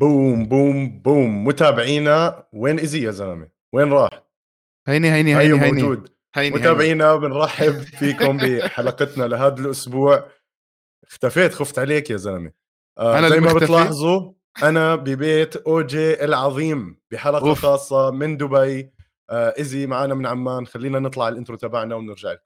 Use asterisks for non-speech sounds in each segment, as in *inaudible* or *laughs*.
بوم بوم بوم. متابعينا؟ وين ايزي يا زلمة؟ وين راح؟ هيني هيني هيني هيني. موجود. هيني متابعينا بنرحب فيكم بحلقتنا لهذا الأسبوع. اختفيت خفت عليك يا زلمة. آه أنا زي ما؟ بتلاحظوا أنا ببيت اوجي العظيم بحلقة أوف. خاصة من دبي. آه ايزي معنا من عمان. خلينا نطلع ال intro تبعنا ونرجع لكم.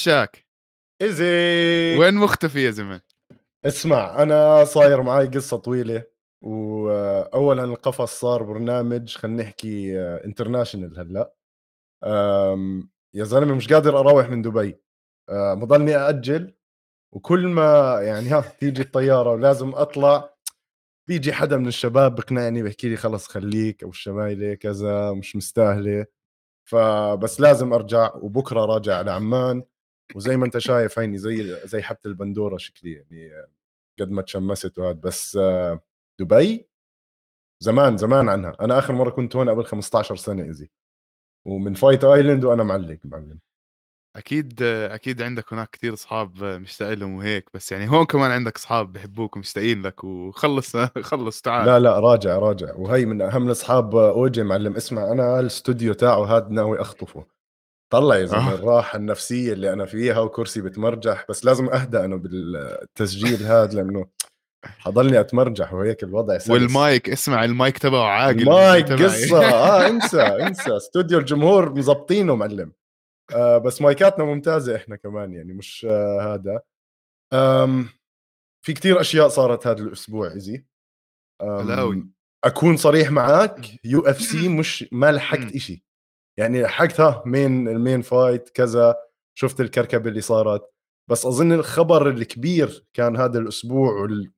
شاك. إيزي. وين مختفي يا زلمه اسمع أنا صاير معي قصة طويلة واولا القفص صار برنامج خلينا نحكي international هلأ. أم، يا زلمة مش قادر أروح من دبي. بضلني أأجل وكل ما يعني ها تيجي الطيارة ولازم أطلع بيجي حدا من الشباب بقنعني بحكي لي خلص خليك أو الشمايلة كذا مش مستاهلة. فبس لازم أرجع وبكرة راجع على عمان وزي ما انت شايف هيني زي زي حبة البندورة شكلي يعني قد ما تشمست وهذا بس دبي؟ زمان زمان عنها. أنا آخر مرة كنت هون قبل 15 سنة ايزي ومن Fight Island وأنا معلق معلم. أكيد أكيد عندك هناك كثير اصحاب مشتاق لهم وهيك بس يعني هون كمان عندك اصحاب بحبوك ومشتاقين لك وخلص *laughs* خلص تعال. لا لا راجع راجع. وهي من أهم الأصحاب أوجي معلم. اسمع أنا الاستوديو تاعه هاد ناوي أخطفه. طلع يا زلمة آه. الراحة النفسية اللي أنا فيها وكرسي بتمرجح بس لازم اهدى أنا بالتسجيل هذا لأنه حضلني أتمرجح وهيك الوضع سلس والمايك اسمع المايك تبعه عاقل المايك تبعي. قصة آه انسى انسى استوديو الجمهور مزبطينه معلم آه بس مايكاتنا ممتازة إحنا كمان يعني مش آه هذا آم في كتير أشياء صارت هذا الأسبوع easy هلاوي. أكون صريح معك UFC مش ما لحقت. إشي يعني لحقت ها مين المين fight كذا شفت الكركبة اللي صارت. بس أظن الخبر الكبير كان هذا الأسبوع وال-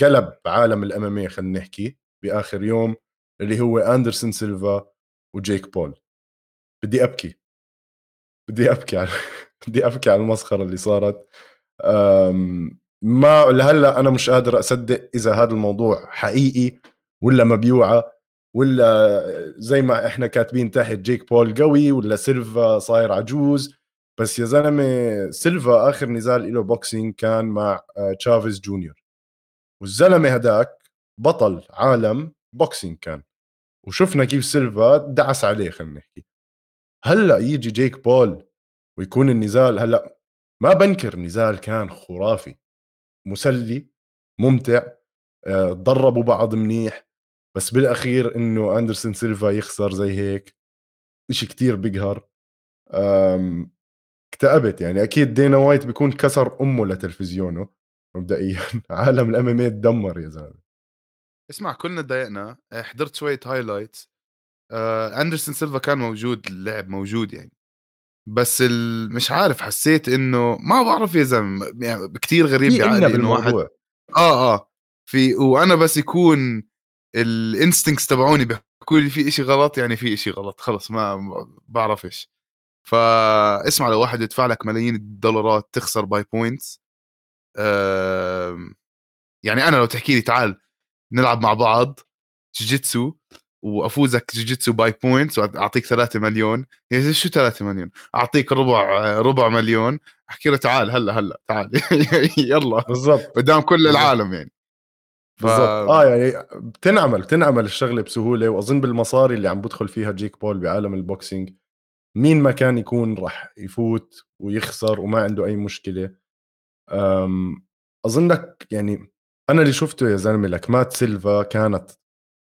قلب عالم ال MM خلينا نحكي بآخر يوم اللي هو أندرسون سيلفا وجيك بول. بدي أبكي. بدي أبكي على *laughs* بدي أبكي على المسخرة اللي صارت. ما لهلأ أنا مش قادر أصدق إذا هذا الموضوع حقيقي ولا مبيوعة. ولا زي ما إحنا كاتبين تحت جيك بول قوي ولا سيلفا صاير عجوز. بس يا زلمة سيلفا آخر نزال له boxing كان مع آه، تشافيز جونيور. والزلمة هداك بطل عالم boxing كان. وشفنا كيف سيلفا دعس عليه خلينا نحكي. هلأ يجي جيك بول ويكون النزال هلأ ما بنكر النزال كان خرافي. مسلي ممتع آه، ضربوا بعض منيح. بس بالأخير إنه أندرسون سيلفا يخسر زي هيك إشي كتير بيقهر. آم، اكتئبت يعني. أكيد دينا وايت بيكون كسر أمه لتلفزيونه مبدئيا. *laughs* عالم ال MM تدمر يا زلمة. اسمع كلنا تضايقنا آه، حضرت شوية highlights آه أندرسون سيلفا كان موجود اللعب موجود يعني. بس. مش عارف حسيت إنه ما بعرف يا زلمة يعني كثير غريب بعقلي إنه واحد آه آه. في وأنا بس يكون ال instincts تبعوني بيحكوا لي في إشي غلط يعني في إشي غلط خلص ما ما بعرفش فاسمع لو واحد يدفع لك ملايين الدولارات تخسر by points يعني أنا لو تحكي لي تعال نلعب مع بعض جوجيتسو وأفوزك جوجيتسو by points وأعطيك 3 مليون. يا شو 3 مليون؟ أعطيك ربع ربع مليون. أحكي له تعال هلا هلا تعال. *laughs* يلا. بالضبط. قدام كل. العالم يعني. ف- بالضبط آه يعني بتنعمل بتنعمل الشغلة بسهولة وأظن بالمصاري اللي عم بدخل فيها جيك بول بعالم ال boxing مين ما كان يكون راح يفوت ويخسر وما عنده أي مشكلة أم أظنك يعني أنا اللي شفته يا زلمة لكمات سيلفا كانت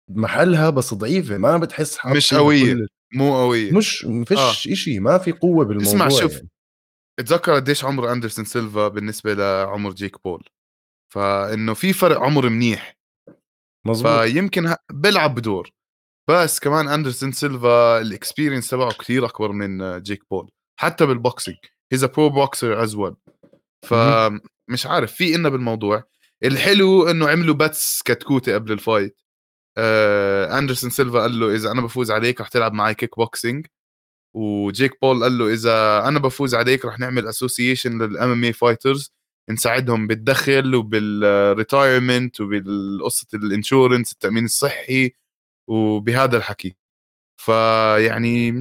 محلها بس ضعيفة ما بتحس مش قوية. كل- مو قوية مش فيش آه. إشي ما في قوة بالموضوع اسمع شوف يعني. اتذكر قديش عمر أندرسون سيلفا بالنسبة لعمر جيك بول فإنه في فرق عمر منيح. مزبوط فيمكن بيلعب بدور. بس كمان أندرسون سيلفا ال experience تبعه كثير أكبر من جيك بول حتى بال boxing. he's pro boxer as well فمش عارف في إنّ بالموضوع. الحلو إنه عملوا bets كتكوتة قبل ال fight. آه أندرسون سيلفا قال له إذا أنا بفوز عليك رح تلعب معي كيك بوكسينج وجيك بول قال له إذا أنا بفوز عليك رح نعمل association لل MMA fighters نساعدهم بالدخل وبال retirement وبالقصة ال insurance التأمين الصحي وبهذا الحكي. فيعني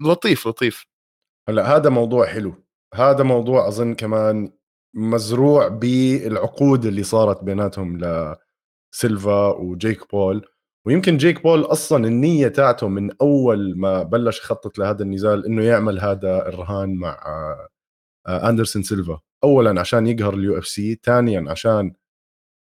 لطيف لطيف. هلأ هذا موضوع حلو. هذا موضوع أظن كمان مزروع بالعقود اللي صارت بيناتهم لسيلفا وجيك بول. ويمكن جيك بول أصلا النية تاعته من أول ما بلش يخطط لهذا النزال إنه يعمل هذا الرهان مع آه، أندرسون سيلفا. اولا عشان يقهر ال UFC ثانيا عشان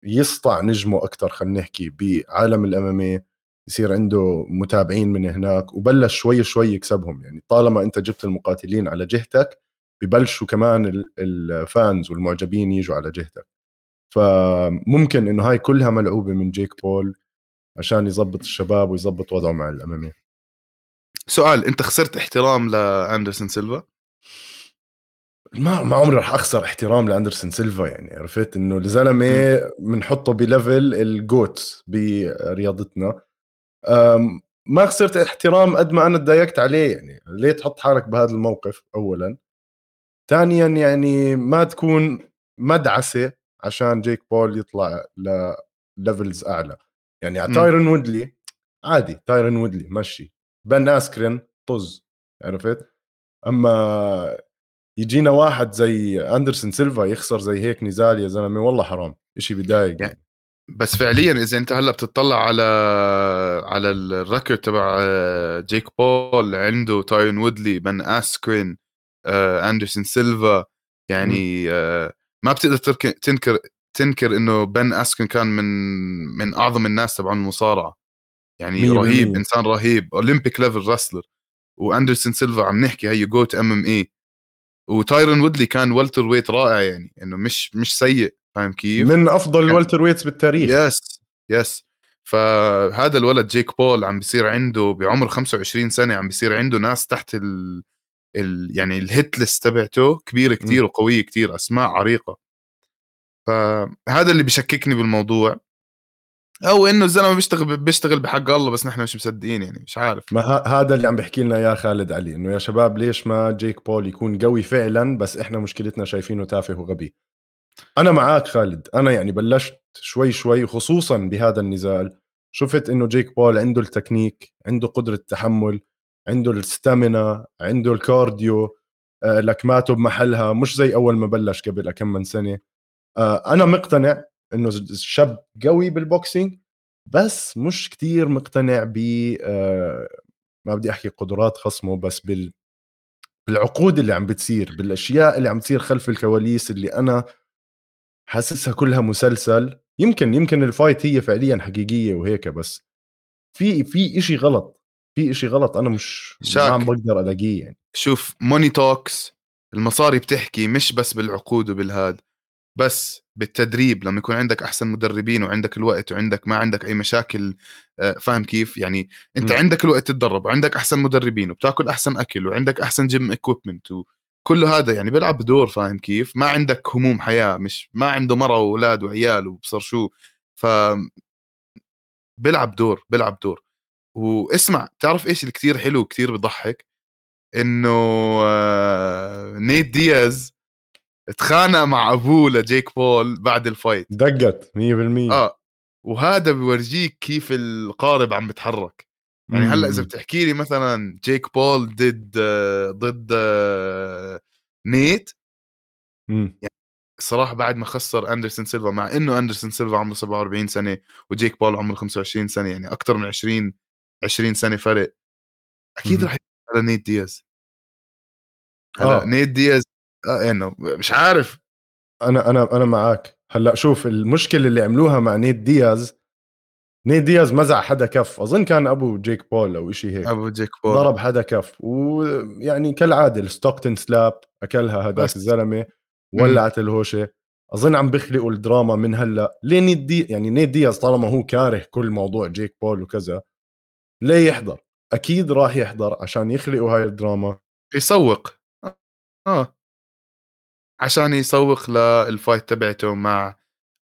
يسطع نجمه أكثر خلينا نحكي بعالم ال M يصير عنده متابعين من هناك وبلش شوي شوي يكسبهم. يعني طالما أنت جبت المقاتلين على جهتك ببلشوا كمان ال fans والمعجبين يجوا على جهتك. فممكن إنه هاي كلها ملعوبة من جيك بول عشان يظبط الشباب ويظبط وضعه مع ال MMA سؤال أنت خسرت احترام لاندرسون سيلفا ما ما عمري رح أخسر احترام لأندرسون سيلفا يعني عرفت؟ إنه الزلمه بنحطه ب level ال GOAT برياضتنا. ما خسرت احترام قد ما أنا تضايقت عليه يعني. ليه تحط حالك بهذا الموقف اولا؟ ثانيا يعني ما تكون مدعسة عشان جيك بول يطلع لل levels أعلى. يعني على تايرن وودلي عادي تايرن وودلي مشي. بن آسكرين طز عرفت؟ أما يجينا واحد زي أندرسون سيلفا يخسر زي هيك نزال يا زلمة والله حرام شيء بضايق يعني بس فعليا إذا أنت هلأ بتطلع على على ال record تبع آه، جيك بول عنده تايرن وودلي بن اسكرين آه، أندرسون سيلفا يعني آه، ما بتقدر تنكر تنكر إنه بن اسكرين كان من من أعظم الناس تبع المصارعة. يعني رهيب إنسان رهيب Olympic level wrestler وأندرسون سيلفا عم نحكي هي GOAT MMA. وتايرون وودلي كان welterweight رائع يعني إنه مش مش سيء فاهم كيف؟ من أفضل ال welterweights بالتاريخ. yes yes. فهذا الولد جيك بول عم بيصير عنده بعمر 25 سنة عم بيصير عنده ناس تحت ال, ال يعني ال hit list تبعته كبيرة كثير وقوية كثير أسماء عريقة. فهذا اللي بشككني بالموضوع. أو إنه الزلمة بيشتغل بيشتغل بحق الله بس نحن مش مصدقين يعني مش عارف. ما هذا اللي عم بحكي لنا إياه خالد علي إنه يا شباب ليش ما جيك بول يكون قوي فعلا بس إحنا مشكلتنا شايفينه تافه وغبي؟ أنا معك خالد أنا يعني بلشت شوي شوي خصوصا بهذا النزال شفت إنه جيك بول عنده التكنيك عنده قدرة تحمل عنده ال stamina عنده ال cardio آه لكماته بمحلها مش زي أول ما بلش قبل كم من سنة. آه أنا مقتنع إنه شاب قوي بال boxing بس مش كتير مقتنع ب آه ما بدي أحكي قدرات خصمه بس بال بالعقود اللي عم بتصير بالأشياء اللي عم تصير خلف الكواليس اللي أنا حاسسها كلها مسلسل. يمكن يمكن ال fight هي فعليا حقيقية وهيك بس في في إشي غلط في إشي غلط أنا مش ما عم بقدر ألاقيه يعني. شوف موني توكس المصاري بتحكي مش بس بالعقود وبالهاد. بس بالتدريب لما يكون عندك أحسن مدربين وعندك الوقت وعندك ما عندك أي مشاكل آه، فاهم كيف؟ يعني أنت م. عندك الوقت تتدرب وعندك أحسن مدربين وبتاكل أحسن أكل وعندك أحسن gym equipment كل هذا يعني بيلعب دور فاهم كيف؟ ما عندك هموم حياة مش ما عنده مرة وأولاد وعيال وبصر شو. ف بيلعب دور بيلعب دور. واسمع تعرف إيش الكثير حلو وكثير بضحك إنه آه، نيت دياز تخانق مع أبوه لجيك بول بعد ال fight. دقت 100% آه وهذا بورجيك كيف القارب عم بتحرك. يعني هلأ إذا بتحكي لي مثلا جيك بول ضد ضد نيت. يعني الصراحه بعد ما خسر أندرسون سيلفا مع إنه أندرسون سيلفا عمره 47 سنة وجيك بول عمره 25 سنة يعني أكثر من 20 20 سنة فرق. أكيد رح على نيت دياز. هلأ آه. نيت دياز انه مش عارف. أنا أنا أنا معك هلأ شوف المشكلة اللي عملوها مع نيت دياز نيت دياز مزع حدا كف. أظن كان أبو جيك بول أو شيء هيك. أبو جيك بول. ضرب حدا كف. ويعني كالعادة ال Stockton slap أكلها هذاك الزلمة ولعت الهوشة. أظن عم بيخلقوا الدراما من هلأ. ليه نيت دي يعني نيت دياز طالما هو كاره كل موضوع جيك بول وكذا ليه يحضر؟ أكيد راح يحضر عشان يخلقوا هاي الدراما. يسوق. آه. عشان يسوق لل fight تبعته مع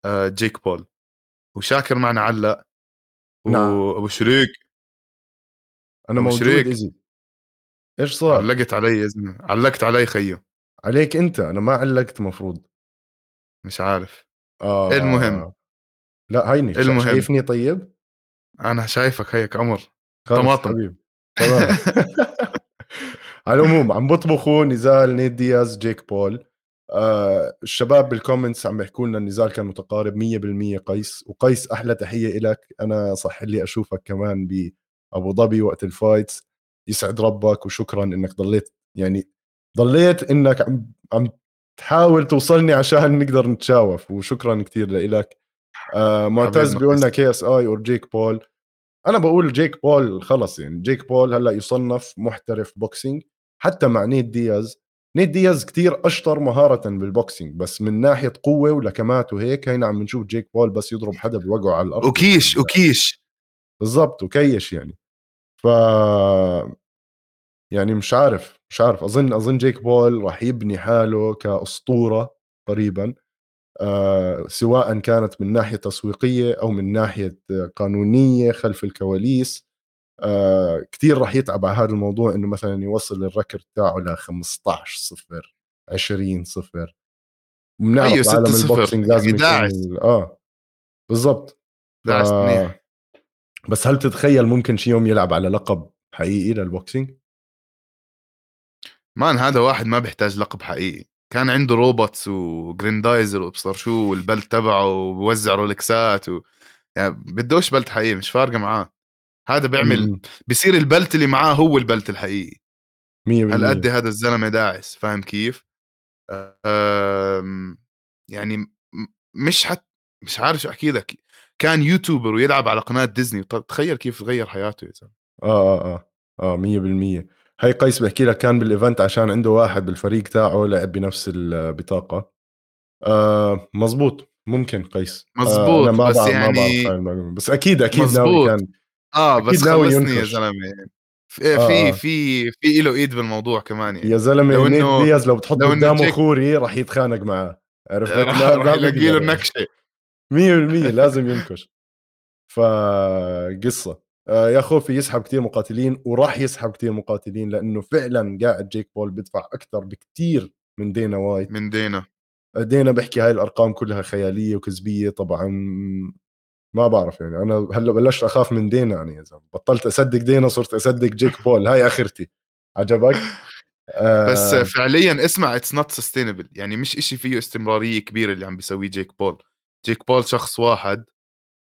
آه، جيك بول. وشاكر معنا علق نعم. وابو شريك. أنا موجود شريك. إزي. إيش صار؟ علقت علي يا زلمة. علقت علي خيو. عليك أنت؟ أنا ما علقت مفروض. مش عارف. آه المهم؟ لا هيني. المهم. شايفني طيب؟ أنا شايفك هيك عمر طماطم. تمام. *laughs* على العموم عم بطبخوا نزال نيد دياز جيك بول. آه الشباب بال comments عم بيحكوا لنا النزال كان متقارب 100% قيس وقيس أحلى تحية لك أنا صح لي أشوفك كمان بابو ظبي وقت ال fights. يسعد ربك وشكرا إنك ضليت يعني ضليت إنك عم عم تحاول توصلني عشان نقدر نتشاوف وشكرا كثير لك آه معتز بيقول لنا. KSI or جيك بول أنا بقول جيك بول خلص يعني. جيك بول هلأ يصنف محترف boxing حتى مع نيد دياز نيد دياز كتير أشطر مهارة بال boxing بس من ناحية قوة ولكمات وهيك هينا عم نشوف جيك بول بس يضرب حدا بوقعه على الأرض. و cash و cash. بالضبط وكيش يعني. ف يعني مش عارف مش عارف. أظن أظن جيك بول راح يبني حاله كأسطورة قريبا آه سواء كانت من ناحية تسويقية أو من ناحية قانونية خلف الكواليس. آه كثير راح يتعب على هذا الموضوع إنه مثلا يوصل ال record تاعه ل 15 صفر 20 صفر بنعرف أيوة، بعالم 6-0. ال boxing لازم يعني يكون آه بالضبط ف... منيح. بس هل تتخيل ممكن شي يوم يلعب على لقب حقيقي لل boxing؟ man هذا واحد ما بيحتاج لقب حقيقي كان عنده robots وجريندايزر وابصر شو وال belt تبعه وبوزع رولكسات و... يعني بدوش belt حقيقي مش فارقة معاه هذا بيعمل بصير ال belt اللي معاه هو ال belt الحقيقي. 100% هالقد هذا الزلمة داعس فاهم كيف؟ يعني مش حت مش عارف شو أحكي لك. كان YouTuber ويلعب على قناة ديزني تخيل كيف غير حياته يا زلمة. آه آه آه آه 100% هي قيس بحكي لك كان بال event عشان عنده واحد بالفريق تاعه لعب بنفس البطاقه آه مزبوط. ممكن قيس. آه مزبوط، ما بس يعني-. بس أكيد أكيد ناوي مزبوط. كان آه بس خلصني يا. زلمة. في آه، في آه. في في له إيد بالموضوع كمان يعني. يا زلمة لو إنه- دياز لو بتحط قدامه جيك- خوري راح يتخانق معاه عرفت؟ راح لا- يلاقي له. نكشه 100% *laughs* لازم ينكش فقصة. آه يا خوفي يسحب كتير مقاتلين وراح يسحب كتير مقاتلين لأنه فعلا قاعد جيك بول بدفع أكثر بكتير من دينا وايت من دينا. دينا بحكي هاي الأرقام كلها خيالية وكذبية طبعا. ما بعرف يعني أنا هلأ بلشت أخاف من دينا يعني يا زلمه بطلت أصدق دينا صرت أصدق جيك بول هاي آخرتي. عجبك؟ آه. بس فعليا اسمع it's not sustainable يعني مش إشي فيه استمرارية كبيرة اللي عم بيسويه جيك بول. جيك بول شخص واحد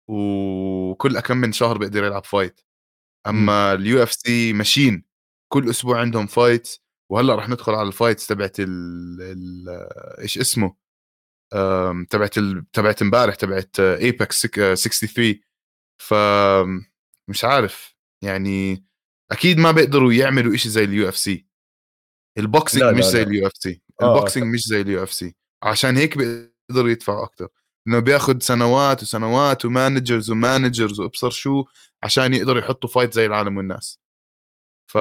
وكل كم من شهر بيقدر يلعب fight أما ال UFC ماشين كل أسبوع عندهم fight وهلأ رح ندخل على ال fights تبعت ال إيش اسمه؟ تبعت ال... تبعت امبارح تبعت Apex 63 ف مش عارف يعني أكيد ما بيقدروا يعملوا إشي زي ال UFC. ال boxing مش زي. ال UFC. آه، ال boxing مش زي ال UFC. عشان هيك بيقدروا يدفعوا أكثر إنه بياخذ سنوات وسنوات و managers و managers وأبصر شو عشان يقدروا يحطوا fight زي العالم والناس. ف 100%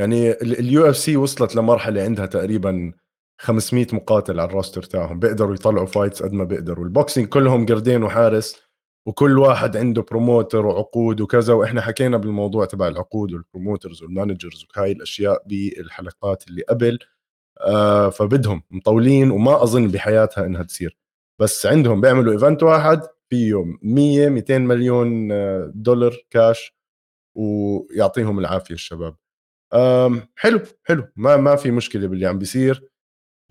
يعني ال UFC وصلت لمرحلة عندها تقريبا 500 مقاتل على ال roster تاعهم بيقدروا يطلعوا fights قد ما بيقدروا. ال boxing كلهم قردين وحارس وكل واحد عنده promoter وعقود وكذا وإحنا حكينا بالموضوع تبع العقود وال promoters وال managers وهاي الأشياء بالحلقات اللي قبل. آه فبدهم مطولين وما أظن بحياتها إنها تصير. بس عندهم بيعملوا event واحد فيه 100 200 مليون آه، دولار كاش ويعطيهم العافية الشباب. حلو حلو. ما ما في مشكلة باللي عم بيصير.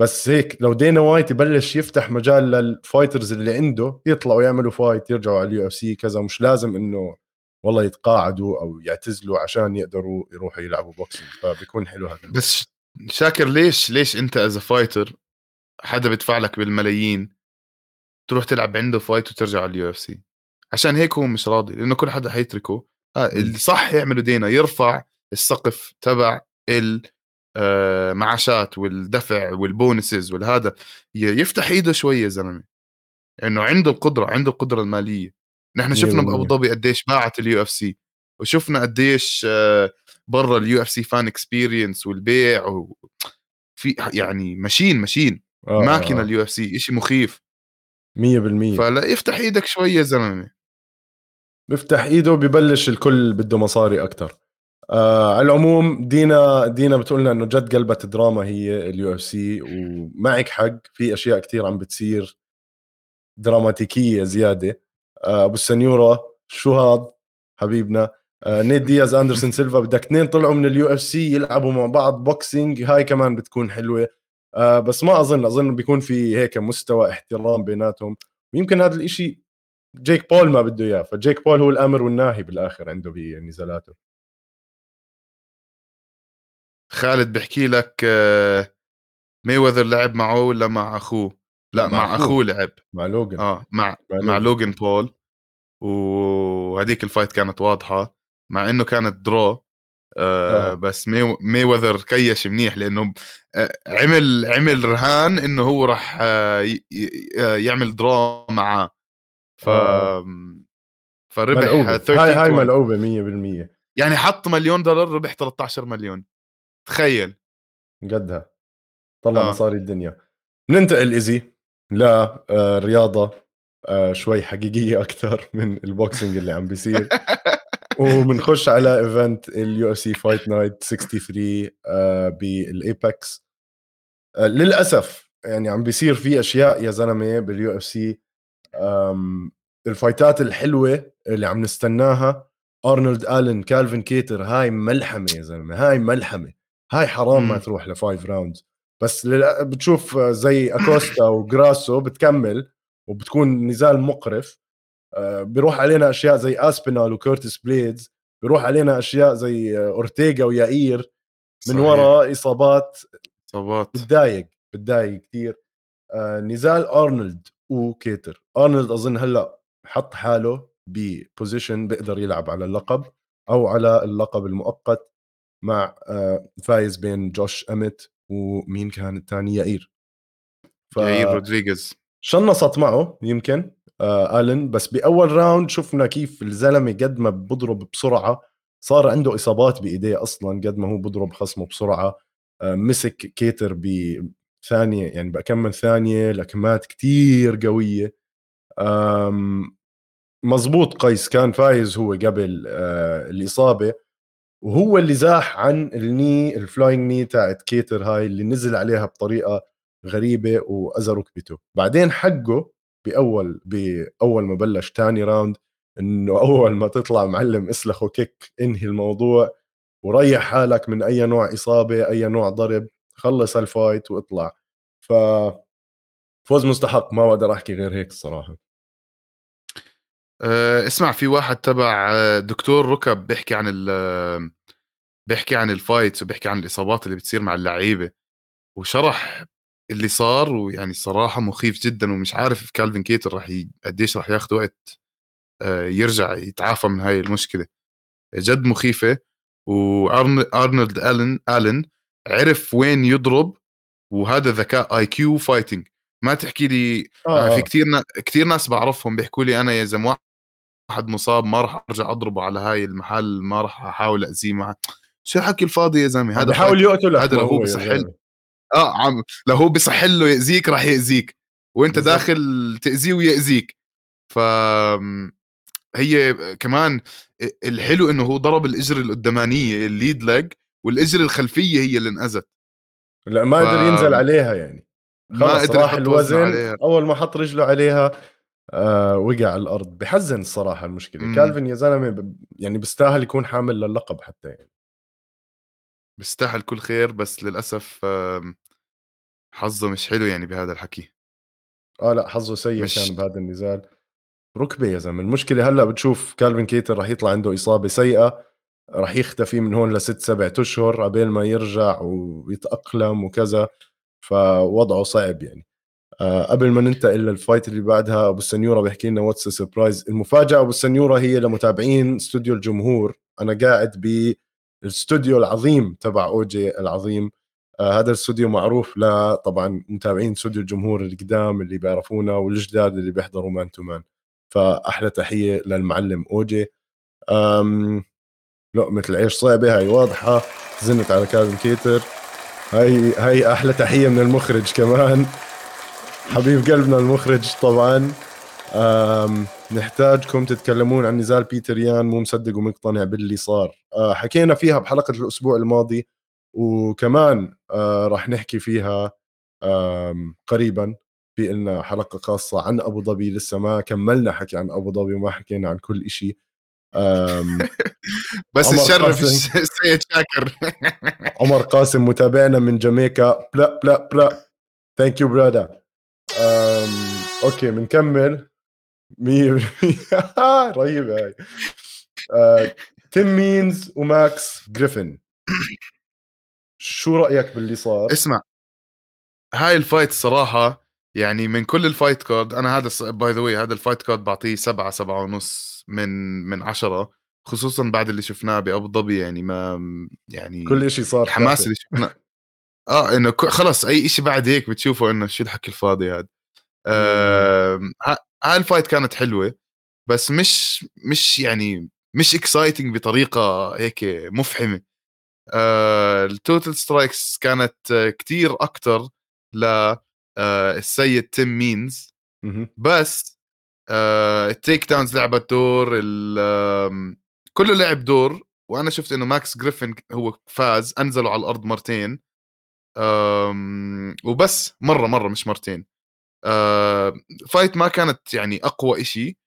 بس هيك لو دينا وايت يبلش يفتح مجال لل fighters اللي عنده يطلعوا يعملوا fight يرجعوا على ال UFC كذا مش لازم إنه والله يتقاعدوا أو يعتزلوا عشان يقدروا يروحوا يلعبوا boxing فبيكون حلو هذا بس شاكر ليش ليش أنت as fighter حدا بدفع لك بالملايين تروح تلعب عنده fight وترجع على ال UFC؟ عشان هيك هو مش راضي لأنه كل حدا حيتركه. آه. الصح يعملوا دينا يرفع السقف تبع المعاشات والدفع وال bonuses والهذا يفتح إيده شوية يا زلمة. إنه عنده القدرة عنده القدرة المالية. نحن شفنا 100%. بابو ظبي قديش باعت ال UFC وشفنا قديش آه، برا ال UFC fan experience والبيع و... في يعني ماشين ماشين آه ماكينة آه. ال UFC شيء مخيف 100% فلا يفتح إيدك شوية يا زلمة. بيفتح إيده ببلش الكل بده مصاري أكثر آه على العموم دينا دينا بتقول لنا إنه جد قلبت دراما هي ال UFC ومعك حق في أشياء كثير عم بتصير دراماتيكية زيادة. آه أبو السنيورة شو هذا حبيبنا؟ آه نيت دياز أندرسون سيلفا بدك اثنين طلعوا من ال UFC يلعبوا مع بعض boxing هاي كمان بتكون حلوة. آه بس ما أظن أظن بيكون في هيك مستوى احترام بيناتهم. ويمكن هذا الإشي جيك بول ما بده إياه فجيك بول هو الأمر والناهي بالآخر عنده بنزالاته خالد بحكي لك مي وذر لعب معه ولا مع أخوه؟ لا مع, مع أخوه. لعب. مع لوجن. آه مع مع, مع لوجن بول. وهذيك ال fight كانت واضحة مع إنه كانت draw آه, آه. بس مي مي وذر كيش منيح لأنه آه، عمل عمل رهان إنه هو راح آه، يعمل draw معاه. ف فربح هاي هاي ملعوبة 100% يعني حط مليون دولار ربح 13 مليون. تخيل. قدها طلع آه. مصاري الدنيا. ننتقل easy لرياضه آه شوي حقيقية أكثر *laughs* من ال boxing اللي عم بيصير. *laughs* وبنخش على event ال UFC fight night 63 آه بال Apex آه للأسف يعني عم بيصير في أشياء يا زلمة بال UFC الفايتات الحلوة اللي عم نستناها. أرنولد آلن كالفن كيتر هاي ملحمة يا زلمة هاي ملحمة. هاي حرام ما تروح ل five rounds بس بتشوف زي اكوستا *laughs* وجراسو بتكمل وبتكون نزال مقرف. آه، بيروح علينا أشياء زي اسبينال وكورتس بليدز بيروح علينا أشياء زي اورتيغا ويائير من وراء إصابات إصابات. بتضايق بتضايق كثير آه، نزال ارنولد وكيتر ارنولد أظن هلأ حط حاله ب position بيقدر يلعب على اللقب أو على اللقب المؤقت. مع آه، فايز بين جوش أميت ومين كان الثاني يائير. ف... يائير رودريغيز. شنصت معه يمكن آه آلن بس بأول round شفنا كيف الزلمة قد ما بضرب بسرعة صار عنده إصابات بإيديه أصلا قد ما هو بضرب خصمه بسرعة آه مسك كيتر بثانية يعني بكمل ثانية لكمات كتير قوية. مزبوط قيس كان فايز هو قبل آه الإصابة. وهو اللي زاح عن ال knee ال flying knee تاعت كيتر هاي اللي نزل عليها بطريقة غريبة وأذى ركبته. بعدين حقه بأول بأول ما بلش ثاني round إنه *laughs* أول ما تطلع معلم اسلخه kick إنهي الموضوع وريح حالك من أي نوع إصابة أي نوع ضرب خلص ال fight وإطلع. ف فوز مستحق ما بقدر أحكي غير هيك الصراحة. أه اسمع في واحد تبع آه، دكتور ركب بيحكي عن ال بيحكي عن ال fights وبيحكي عن الإصابات اللي بتصير مع اللعيبة. وشرح اللي صار ويعني الصراحه مخيف جدا ومش عارف كالفين كيتر راح ي... قديش راح ياخذ وقت آه، يرجع يتعافى من هاي المشكلة. جد مخيفة. وارنولد الن ألن عرف وين يضرب وهذا ذكاء IQ fighting ما تحكي لي آه. في آه. كثير نا... كثير ناس بعرفهم بيحكوا لي أنا يا زلمة واحد مصاب ما راح أرجع أضربه على هاي المحل ما راح أحاول اذيه معه شو الحكي الفاضي يا زلمة هذا بحاول يقتل هذا لو هو بصح له آه عم لو هو بصح له يأذيك راح يأذيك وأنت بالزبط. داخل تأذيه ويأذيك ف هي كمان الحلو إنه هو ضرب الإجر القدامانيه الليد لج والإجر الخلفية هي اللي انأذت لا ما قدر ف... ينزل عليها يعني ما قدر راح الوزن عليها. أول ما حط رجله عليها آه وقع على الأرض. بحزن الصراحه المشكلة. مم. كالفن يا زلمه يعني بيستاهل يكون حامل للقب حتى يعني. بيستاهل كل خير بس للأسف حظه مش حلو يعني بهذا الحكي. آه لا حظه سيء مش... كان بهذا النزال. ركبة يا زلمة. المشكلة هلأ بتشوف كالفين كيتر راح يطلع عنده إصابة سيئة راح يختفي من هون لست سبع أشهر قبل ما يرجع ويتأقلم وكذا. فوضعه صعب يعني. آه قبل ما ننتقل لل fight اللي بعدها أبو السنيورة بيحكي لنا what's surprise المفاجأة أبو السنيورة هي لمتابعين استوديو الجمهور. أنا قاعد بالاستوديو العظيم تبع اوجي العظيم. آه هذا الاستوديو معروف ل طبعا متابعين استوديو الجمهور القدام اللي بيعرفونا والجداد اللي بيحضروا man to man فأحلى تحية للمعلم اوجي لقمة العيش صعبة هاي واضحة. زنت على كالفن كيتر. هاي هاي أحلى تحية من المخرج كمان. حبيب قلبنا المخرج طبعا. نحتاجكم تتكلمون عن نزال بيتر يان مو مصدق ومقتنع باللي صار. آه، حكينا فيها بحلقة الأسبوع الماضي وكمان آه، راح نحكي فيها قريبا في لنا حلقة خاصة عن أبو ظبي لسه ما كملنا حكي عن أبو ظبي وما حكينا عن كل شيء *laughs* بس تشرف السيد شاكر. *laughs* عمر قاسم متابعنا من جامايكا blah blah blah. Thank you brother okay بنكمل 100% *laughs* رهيبة هاي. تيم مينز وماكس جريفن شو رأيك باللي صار؟ اسمع. هاي ال fight الصراحه يعني من كل ال fight card أنا هذا by the way هذا ال fight card بعطيه سبعة سبعة ونص من من عشرة خصوصا بعد اللي شفناه بأبو ظبي يعني ما يعني كل شيء صار الحماس اللي شفناه. آه إنه خلص أي شيء بعد هيك بتشوفه إنه شو الحكي الفاضي هذا. آه هاي ال fight كانت حلوة بس مش مش يعني مش exciting بطريقة هيك مفحمة. آه ال total strikes كانت كتير أكثر ل آه السيد تيم مينز. بس آه ال takedowns لعبت دور كله لعب دور وأنا شفت إنه ماكس جريفن هو فاز انزله على الأرض مرتين. وبس مرة مرة مش مرتين. آه fight ما كانت يعني أقوى إشي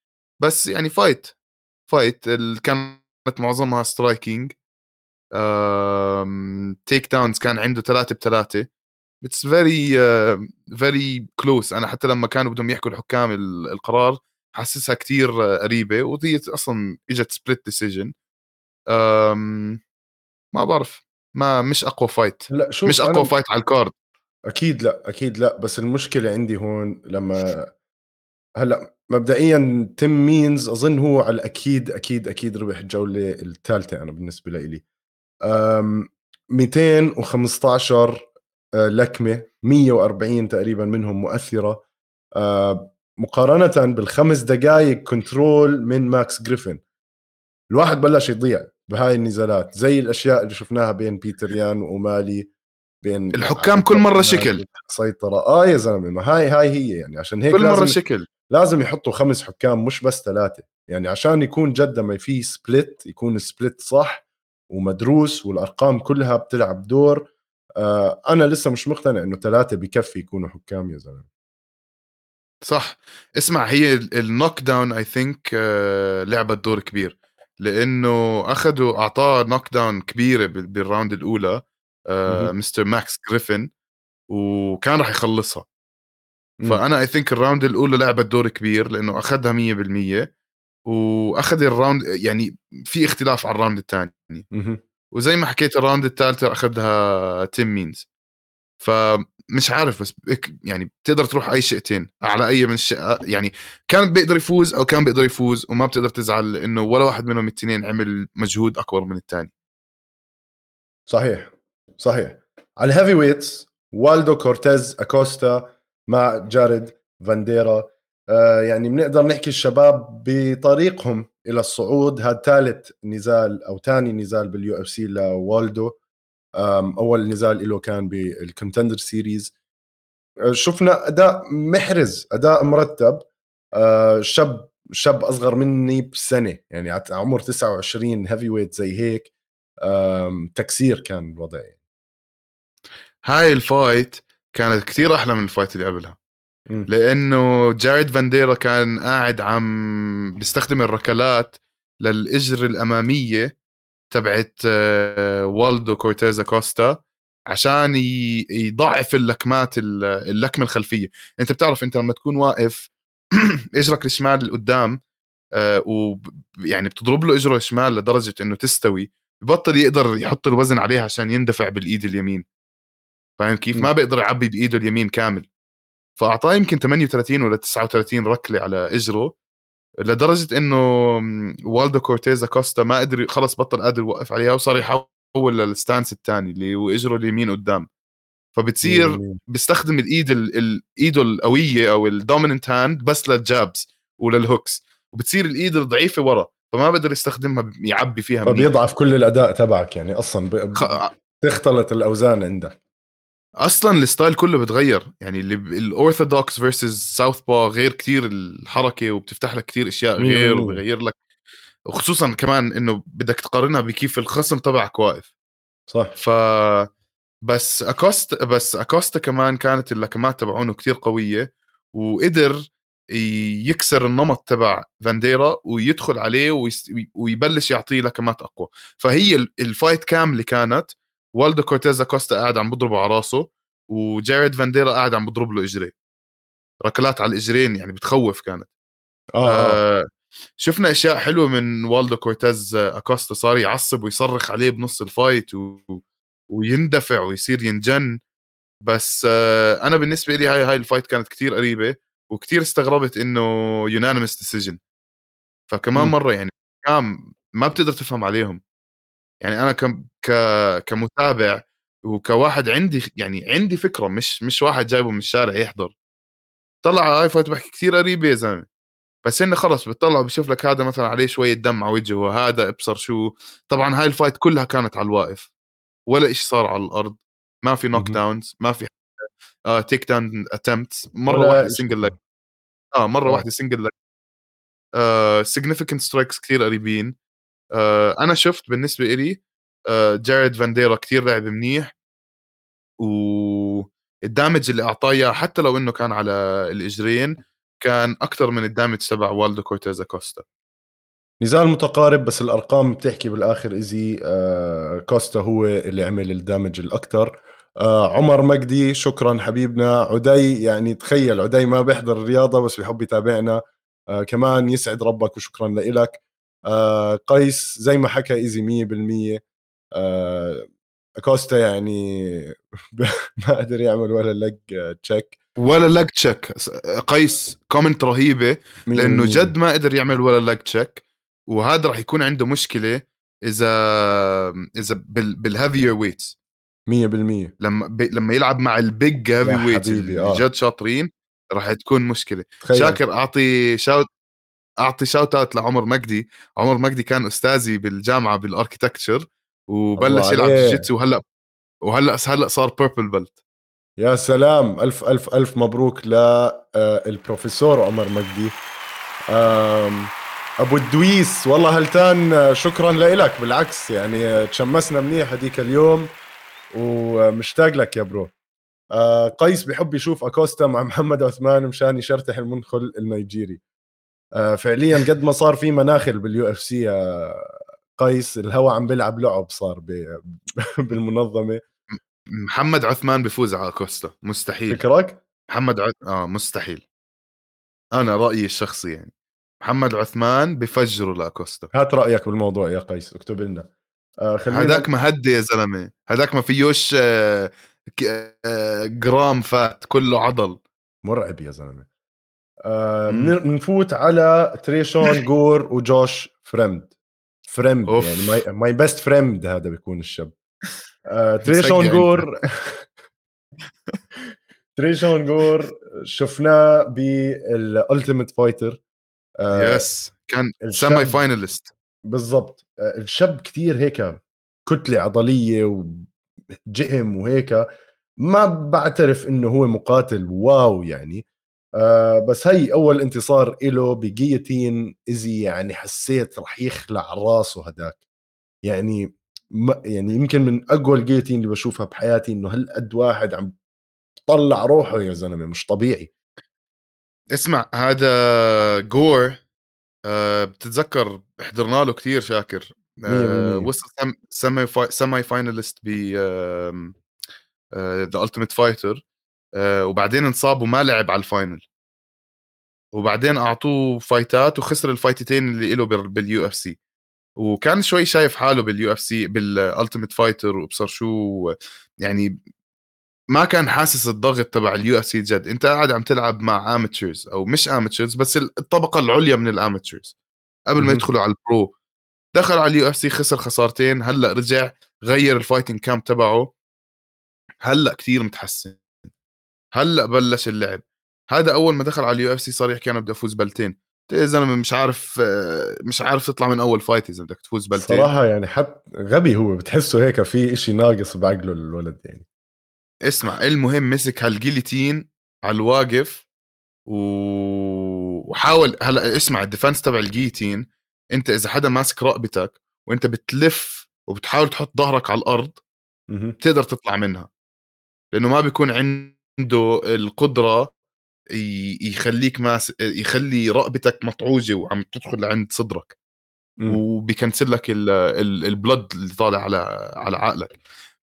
بس يعني fight fight كانت معظمها striking. Takedowns كان عنده ثلاثة بثلاثة. it's very very close أنا حتى لما كانوا بدهم يحكوا الحكام القرار حاسسها كتير قريبة وهي أصلا إجت split decision ما بعرف. ما مش أقوى fight لا شوف مش أقوى fight على ال card أكيد لأ أكيد لأ. بس المشكلة عندي هون لما هلأ مبدئيا تيم مينز أظن هو على الأكيد أكيد أكيد ربح الجولة الثالثة أنا بالنسبة لي 215 آه، لكمة 140 تقريبا منهم مؤثرة. آه، مقارنة بالخمس دقائق control من ماكس جريفن الواحد بلش يضيع بهاي النزالات زي الأشياء اللي شفناها بين بيتر يان ومالي بين الحكام كل مرة شكل. سيطرة. آه يا زلمة ما هاي هاي هي يعني عشان هيك كل مرة شكل. لازم يحطوا خمس حكام مش بس ثلاثة. يعني عشان يكون جد ما في split يكون split صح ومدروس والأرقام كلها بتلعب دور آه أنا لسه مش مقتنع إنه ثلاثة بكفي يكونوا حكام يا زلمة. صح. اسمع هي ال knockdown I think لعبت دور كبير. لأنه اخذوا أعطاه knockdown كبيرة بال round الأولى آه مستر ماكس جريفن وكان راح يخلصها. فأنا I think ال round الأولى لعبت دور كبير لأنه اخذها 100% وأخذ ال round يعني في اختلاف على ال round الثاني وزي ما حكيت ال round الثالثه أخذها تيم مينز. فمش عارف بس يعني بتقدر تروح أي شئتين على أي من الشيء يعني كان بيقدر يفوز أو كان بيقدر يفوز وما بتقدر تزعل إنه ولا واحد منهم الاثنين عمل مجهود اكبر من الثاني صحيح صحيح. على ال heavyweights والدو كورتيز أكوستا مع جارد فانديرا. آه يعني بنقدر نحكي الشباب بطريقهم. إلى الصعود. هذا ثالث نزال أو ثاني نزال بال UFC لوالدو. أول نزال له كان بال Contender Series شفنا أداء محرز أداء مرتب. آه، شاب شاب أصغر مني بسنة يعني عمر 29 heavyweight زي هيك. تكسير كان الوضع يعني. هاي ال fight كانت كثير أحلى من ال fight اللي قبلها. لأنه جاريد فانديرا كان قاعد عم بيستخدم الركلات للاجر الأمامية تبعت آه، والدو كورتيز أكوستا عشان يضعف اللكمات اللكمة الخلفية. أنت بتعرف أنت لما تكون واقف *clears throat* إجرك الشمال لقدام آه، ويعني بتضرب له إجره الشمال لدرجة إنه تستوي ببطل يقدر يحط الوزن عليها عشان يندفع بالإيد اليمين. فاهم كيف؟ ما بيقدر يعبي بإيده اليمين كامل. فأعطاه يمكن 38 ولا 39 ركلة على إجره لدرجة إنه والدو كورتيز أكوستا ما قدر خلص بطل قادر يوقف عليها وصار يحول لل stance الثاني اللي هو إجره اليمين قدام. فبتصير بيستخدم الإيد الايده القوية أو ال dominant hand بس لل jabs ولل hooks وبتصير الإيد الضعيفة ورا فما بقدر يستخدمها يعبي فيها فبيضعف كل الأداء تبعك يعني أصلا ب... خ... تختلط الأوزان عندك. أصلا ال style كله بتغير. يعني ال orthodox versus southpaw غير كتير الحركة وبتفتح لك كتير أشياء غير وبغير لك. وخصوصا كمان إنه بدك تقارنها بكيف الخصم تبعك واقف. صح. ف بس أكوستا بس أكوستا كمان كانت اللكمات تبعونه كتير قوية وقدر يكسر النمط تبع فانديرا ويدخل عليه. ويبلش يعطيه لكمات أقوى. فهي ال fight كاملة كانت والدو كورتيز أكوستا قاعد عم بضربه على راسه وجاريد فانديرا قاعد عم بضرب له اجريه ركلات على الإجرين يعني بتخوف كانت. آه, آه. آه شفنا أشياء حلوة من والدو كورتيز أكوستا صار يعصب ويصرخ عليه بنص ال fight و... ويندفع ويصير ينجن. بس آه أنا بالنسبة لي هاي هاي ال fight كانت كتير قريبة وكتير استغربت إنه unanimous decision فكمان م. مرة يعني كمان ما بتقدر تفهم عليهم. يعني أنا ك... ك... كمتابع وكواحد عندي يعني عندي فكرة مش مش واحد جايبه من الشارع يحضر. طلع هاي fight بحكي كثير قريبه يا زلمة. بس إنه خلص بتطلع بشوف لك هذا مثلا عليه شوية دم على وجهه وهذا أبصر شو طبعا هاي ال fight كلها كانت على الواقف. ولا شيء صار على الأرض. ما في knockdowns ما في آه takedown attempts مرة واحدة single leg آه مرة آه. واحدة single leg significant strikes كثير قريبين. آه أنا شفت بالنسبة لي جاريد فانديرا كثير لعب منيح. وال damage اللي أعطاه إياه حتى لو إنه كان على الإجرين كان أكثر من ال damage تبع والدو كورتيز أكوستا. نزال متقارب بس الأرقام بتحكي بالآخر ايزي أكوستا هو اللي عمل ال damage الاكثر آه عمر مجدي شكرا حبيبنا. عدي يعني تخيل عدي ما بيحضر الرياضة بس بحب يتابعنا. آه كمان يسعد ربك وشكرا لك آه قيس زي ما حكى ايزي 100% أكوستا يعني *laughs* ما قدر يعمل ولا leg check. ولا leg check. قيس comment رهيبة لأنه جد ما قدر يعمل ولا leg check وهذا راح يكون عنده مشكلة إذا إذا بال heavyweights 100% لما. لما يلعب مع ال big heavyweight اللي آه. جد شاطرين راح تكون مشكلة. تخيل. شاكر أعطي shout أعطي shout out لعمر مجدي. عمر مجدي كان أستاذي بالجامعة بال architecture وبلش يلعب jitsu وهلأ وهلأ هلأ صار purple belt يا سلام. ألف ألف ألف مبروك للبروفيسور آه، عمر مجدي. أبو الدويس والله هلتان شكرا لك بالعكس يعني تشمسنا منيح هذيك اليوم ومشتاق لك يا برو. آه قيس بحب يشوف أكوستا مع *laughs* محمد عثمان مشان يشرتح المنخل النيجيري. آه فعليا قد ما صار في مناخل باليو إف سي قيس الهوا عم بيلعب لعب صار *laughs* بالمنظمة. محمد عثمان بفوز على اكوستا مستحيل. فكرك؟ محمد عث... آه مستحيل. أنا رأيي الشخصي يعني. محمد عثمان بفجروا لاكوستا هات رأيك بالموضوع يا قيس اكتب لنا. آه هذاك ما هدي يا زلمة. هذاك ما فيوش آه آه جرام فات كله عضل. مرعب يا زلمة. بنفوت آه على تريشون جور وجوش فريمد. فريمد يعني my my best فريمد هذا بيكون الشاب. آه *laughs* تريشون جور. *laughs* تريشون جور شفناه بال Ultimate Fighter yes كان semi-finalist بالضبط. آه، الشاب كثير هيك كتلة عضلية وجهم وهيك. ما بعترف إنه هو مقاتل wow يعني. آه بس هي أول انتصار له ب guillotine ايزي يعني حسيت رح يخلع راسه هداك. يعني ما يعني يمكن من أقوى ال guillotine اللي بشوفها بحياتي إنه هالقد واحد عم طلع روحه يا زلمة مش طبيعي. اسمع هذا جور آه بتتذكر حضرنا له كثير شاكر. آه وصل semi-fi semi-finalist ب The Ultimate Fighter وبعدين انصاب وما لعب على ال final. وبعدين أعطوه fight ات وخسر ال fight تين اللي له بال UFC وكان شوي شايف حاله بال UFC بال Ultimate Fighter وابصر شو يعني ما كان حاسس الضغط تبع ال UFC جد. أنت قاعد عم تلعب مع amateurs أو مش amateurs بس الطبقة العليا من ال amateurs قبل ما يدخلوا على ال pro دخل على ال UFC خسر خسارتين. هلأ رجع غير ال fighting camp تبعه. هلأ كثير متحسن. هلأ بلش اللعب. هذا أول ما دخل على ال UFC صار يحكي أنا بدي أفوز ب belt ين. يا زلمة مش عارف مش عارف تطلع من أول fight إذا بدك تفوز ب guillotine. صراحة يعني حتى غبي هو بتحسه هيك في إشي ناقص بعقله الولد يعني. اسمع المهم مسك هال guillotine على الواقف و... وحاول هلأ اسمع ال defense تبع ال guillotine أنت إذا حدا ماسك رقبتك وأنت بتلف وبتحاول تحط ظهرك على الأرض. بتقدر تطلع منها. لأنه ما بيكون عنده القدرة يخليك ماس يخلي رقبتك مطعوجة وعم تدخل لعند صدرك مم. وبي cancel لك ال- ال- ال blood اللي طالع على على عقلك.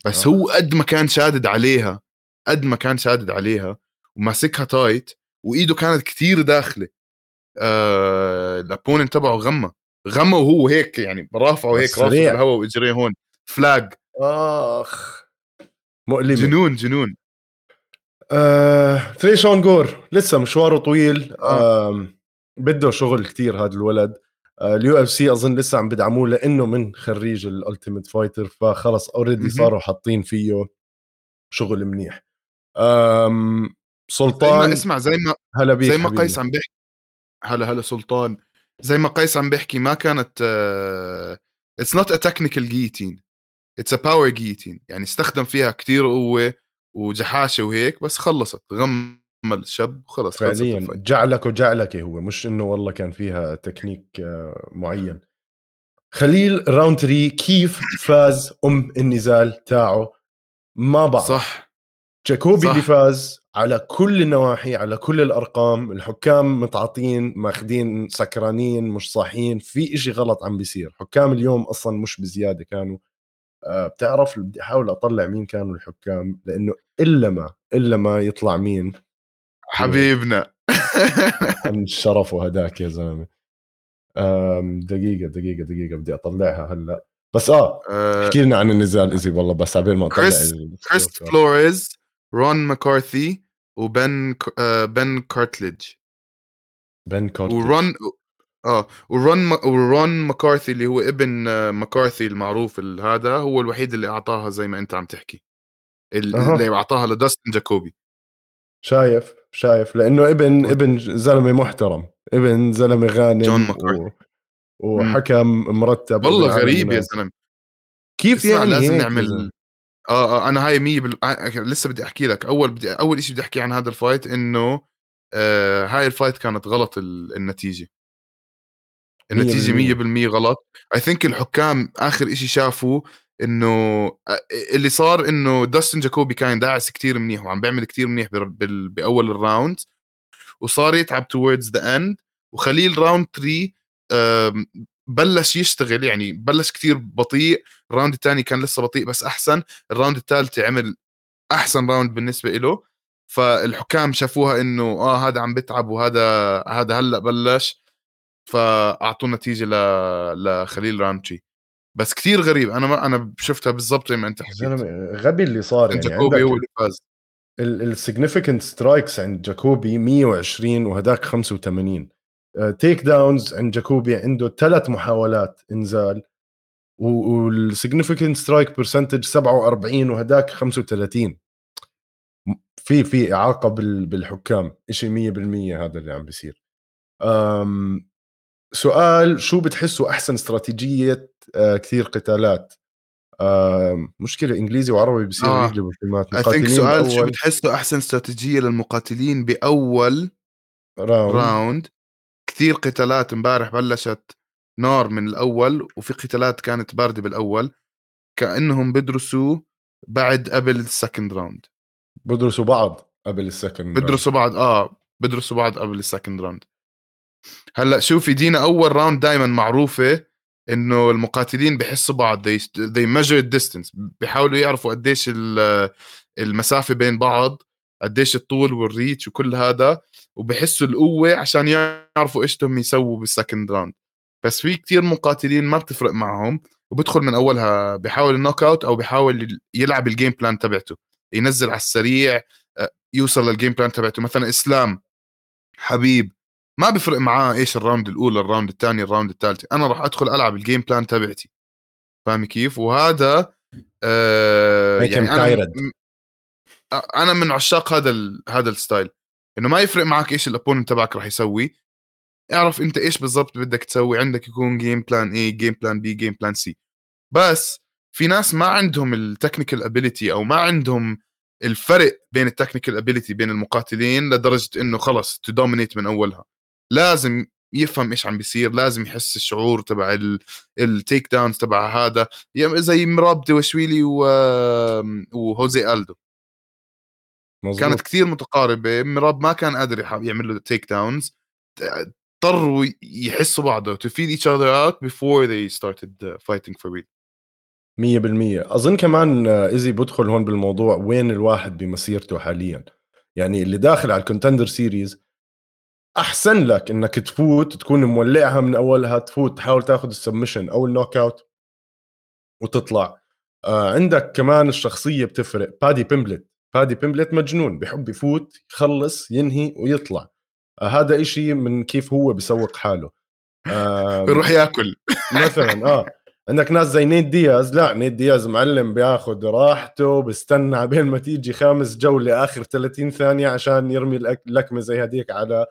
بس آه. هو قد ما كان شادد عليها قد ما كان شادد عليها وماسكها tight وإيده كانت كتير داخلة آه ال opponent تبعه غمى. غمى وهو هيك يعني رافعه هيك سريع. بالهواء وإجريه هون. فلاج آخ. مؤلمة. جنون جنون. آه، تريشون غور لسه مشواره طويل. آه. بده شغل كتير هذا الولد. آه، ال UFC أظن لسه عم بدعموه لأنه من خريج ال Ultimate Fighter فخلص already. صاروا حاطين فيه شغل منيح. آم زي ما سلطان اسمع زي ما هلا بيك زي ما حبيبي. قيس عم بيحكي هلا هلا سلطان. زي ما قيس عم بيحكي ما كانت it's not a technical guillotine it's a power guillotine يعني استخدم فيها كتير قوة. وجحاشة وهيك بس خلصت غم الشاب وخلص فعليا. جعلك وجعلك هو مش إنه والله كان فيها تكنيك آه، معين. خليل راونتري كيف فاز أم النزال تاعه؟ ما بعرف. صح. جاكوبي. اللي فاز على كل النواحي على كل الأرقام الحكام متعاطين ماخذين سكرانين مش صاحيين في إشي غلط عم بيصير. حكام اليوم أصلا مش بزيادة كانوا. بتعرف بدي أحاول أطلع مين كانوا الحكام لأنه إلا ما إلا ما يطلع مين؟ حبيبنا. عن *laughs* الشرف وهداك يا زلمة. آم، دقيقة دقيقة دقيقة بدي أطلعها هلأ. بس آه آه، احكي لنا عن النزال easy والله بس عبين ما أطلع كريس- كريس فلوريز رون ماكارثي وبن آه، بن كارتليج بن كورتيج ورون آه. ورون ما- ورون ماكارثي اللي هو ابن آه، ماكارثي المعروف ال- هذا هو الوحيد اللي أعطاها زي ما أنت عم تحكي. ال- أها. اللي أعطاها لداستن جاكوبي. شايف شايف. لأنه ابن و- ابن زلمة محترم. ابن زلمة غانم جون و... ماكارثي. وحكم مرتب والله غريب يا. زلمة. كيف اسمع يعني لازم هيك نعمل؟ آه آه أنا هاي 100 بال... آه، لسه بدي أحكي لك. أول بدي أول شيء بدي أحكي عن هذا ال fight إنه آه هاي ال fight كانت غلط ال... النتيجة. النتيجه 100% غلط. I think الحكام آخر شيء شافوا إنه اللي صار إنه داستن جاكوبي كان داعس كتير منيح وعم بيعمل كتير منيح. بأول ال round وصار يتعب towards the end وخليل راونتري آم، بلش يشتغل يعني بلش كتير بطيء. ال round الثاني كان لسه بطيء بس أحسن. ال round الثالث عمل أحسن round بالنسبة له فالحكام شافوها إنه آه هذا عم بتعب وهذا هذا هلأ بلش. فأعطوا نتيجة ل... لخليل راونتري. بس كتير غريب. أنا ما أنا شفتها بالضبط زي ما أنت حكيت. غبي اللي صار يعني جاكوبي هو اللي فاز. ال significant strikes عند جاكوبي 120 وهداك 85 takedowns عند جاكوبي عنده ثلاث محاولات إنزال. وال significant strike percentage 47 وهداك 35 م- في في إعاقة بال- بالحكام. شيء 100% هذا اللي عم بيصير. سؤال شو بتحسوا أحسن استراتيجية آه، كثير قتالات؟ مشكلة إنجليزي وعربي بصير آه. يقلبوا I think سؤال شو بتحسه أحسن استراتيجية للمقاتلين بأول round. round؟ كثير قتالات امبارح بلشت نار من الأول وفي قتالات كانت باردة بالأول. كأنهم بدرسوا بعد قبل ال second round بدرسوا بعض قبل ال second بدرسوا بعض آه بدرسوا بعض قبل ال second round هلأ شوفي دينا أول round دائما معروفة إنه المقاتلين بحسوا بعض. They, they measure distance. بيحاولوا يعرفوا قديش ال- المسافة بين بعض قديش الطول وال reach وكل هذا وبحسوا القوة عشان يعرفوا إيش بدهم يسووا بال second round بس في كتير مقاتلين ما بتفرق معهم وبدخل من أولها. بحاول ال knockout أو بحاول يلعب ال game plan تبعته. ينزل على السريع يوصل لل game plan تبعته. مثلا إسلام حبيب ما بيفرق معاه إيش ال round الأولى ال round الثاني ال round الثالث أنا راح أدخل ألعب ال game plan تبعتي. فاهم كيف؟ وهذا آه يعني أنا أنا من عشاق هذا ال... هذا ال style. إنه ما يفرق معك إيش ال opponent تبعك راح يسوي. اعرف أنت إيش بالضبط بدك تسوي. عندك يكون game plan A game plan B game plan C بس في ناس ما عندهم ال technical ability أو ما عندهم الفرق بين ال technical ability بين المقاتلين لدرجة إنه خلص ت dominate من أولها. لازم يفهم إيش عم بيصير لازم يحس الشعور تبع ال takedowns تبع هذا. زي مراب دوشويلي وهوزي ألدو. مزبوط. كانت كثير متقاربة. مراب ما كان قادر يعمل له takedowns اضطروا يحسوا بعض to feel each other out before they started fighting for real. 100% أظن كمان easy بدخل هون بالموضوع وين الواحد بمسيرته حاليا. يعني اللي داخل على ال contender series أحسن لك إنك تفوت تكون مولعها من أولها تفوت تحاول تاخذ ال submission أو ال knockout وتطلع. آه عندك كمان الشخصية بتفرق. بادي بيمبلت. بادي بيمبلت مجنون بحب يفوت يخلص ينهي ويطلع. آه هذا إشي من كيف هو بيسوق حاله. آه بيروح *laughs* ياكل. مثلا آه. عندك ناس زي نيت دياز. لا نيت دياز معلم بياخذ راحته بستنى عبين *laughs* ما تيجي خامس جولة آخر 30 ثانية عشان يرمي اللكمه زي هديك على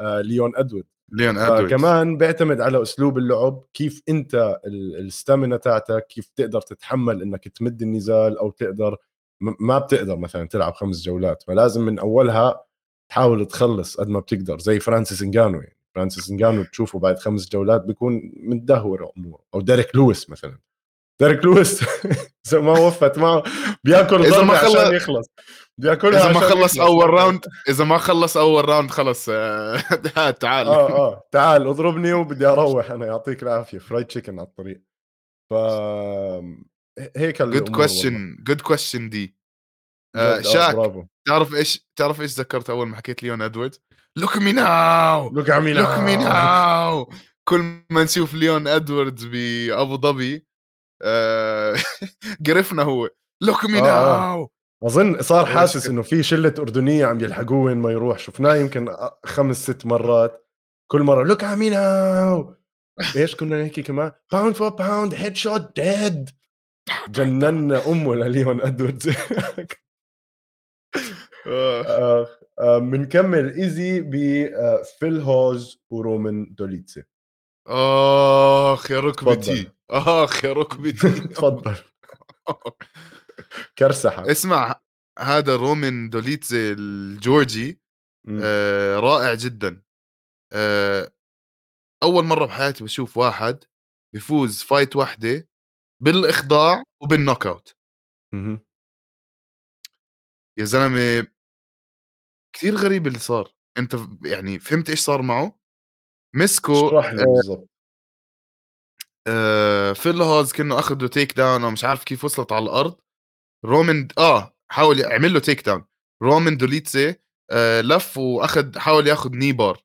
ليون ادواردز ليون ادواردز كمان بيعتمد على أسلوب اللعب كيف أنت ال stamina تاعتك كيف تقدر تتحمل إنك تمد النزال أو تقدر ما بتقدر مثلا تلعب خمس جولات. فلازم من أولها تحاول تخلص قد ما بتقدر زي فرانسيس إنجانو يعني. فرانسيس إنجانو تشوفه بعد خمس جولات بيكون متدهور أموره أو ديريك لويس مثلا. ديريك لويس. *laughs* اذا ما وفت معه. بياكل إذا ما خلص عشان يخلص. بياكل إذا ما خلص أول round إذا ما خلص أول round خلص آه، *laughs* تعال. آه آه. تعال اضربني وبدي أروح أنا. يعطيك العافية. fried chicken على الطريق. ف هيك good question good question دي. آه شاك تعرف إيش تعرف إيش ذكرت أول ما حكيت ليون ادواردز look at me now look at me now كل ما نشوف ليون ادواردز بأبو ظبي آه *laughs* قرفنا هو. look at me now أظن صار حاسس إنه في شلة أردنية عم يلحقوه وين ما يروح. شفناه يمكن خمس ست مرات. كل مرة look at me now إيش كنا نحكي كمان؟ pound for pound headshot dead جننا امه لليون ادواردز بنكمل. easy بفيل هوز ورومان دوليدزي. آخ يا ركبتي. آخ يا ركبتي. *laughs* *laughs* تفضل كرسحة. اسمع هذا رومان دوليدزي الجورجي آه رائع جدا. آه أول مرة بحياتي بشوف واحد بيفوز fight واحدة بالإخضاع وبال knockout يا زلمة كثير غريب اللي صار. أنت يعني فهمت إيش صار معه؟ مسكو اشرح لي بالضبط. آه فيل هوز كأنه اخذ takedown ومش عارف كيف وصلت على الأرض. رومان آه حاول يعمل له takedown رومان دوليدزي آه لف واخذ حاول ياخذ knee bar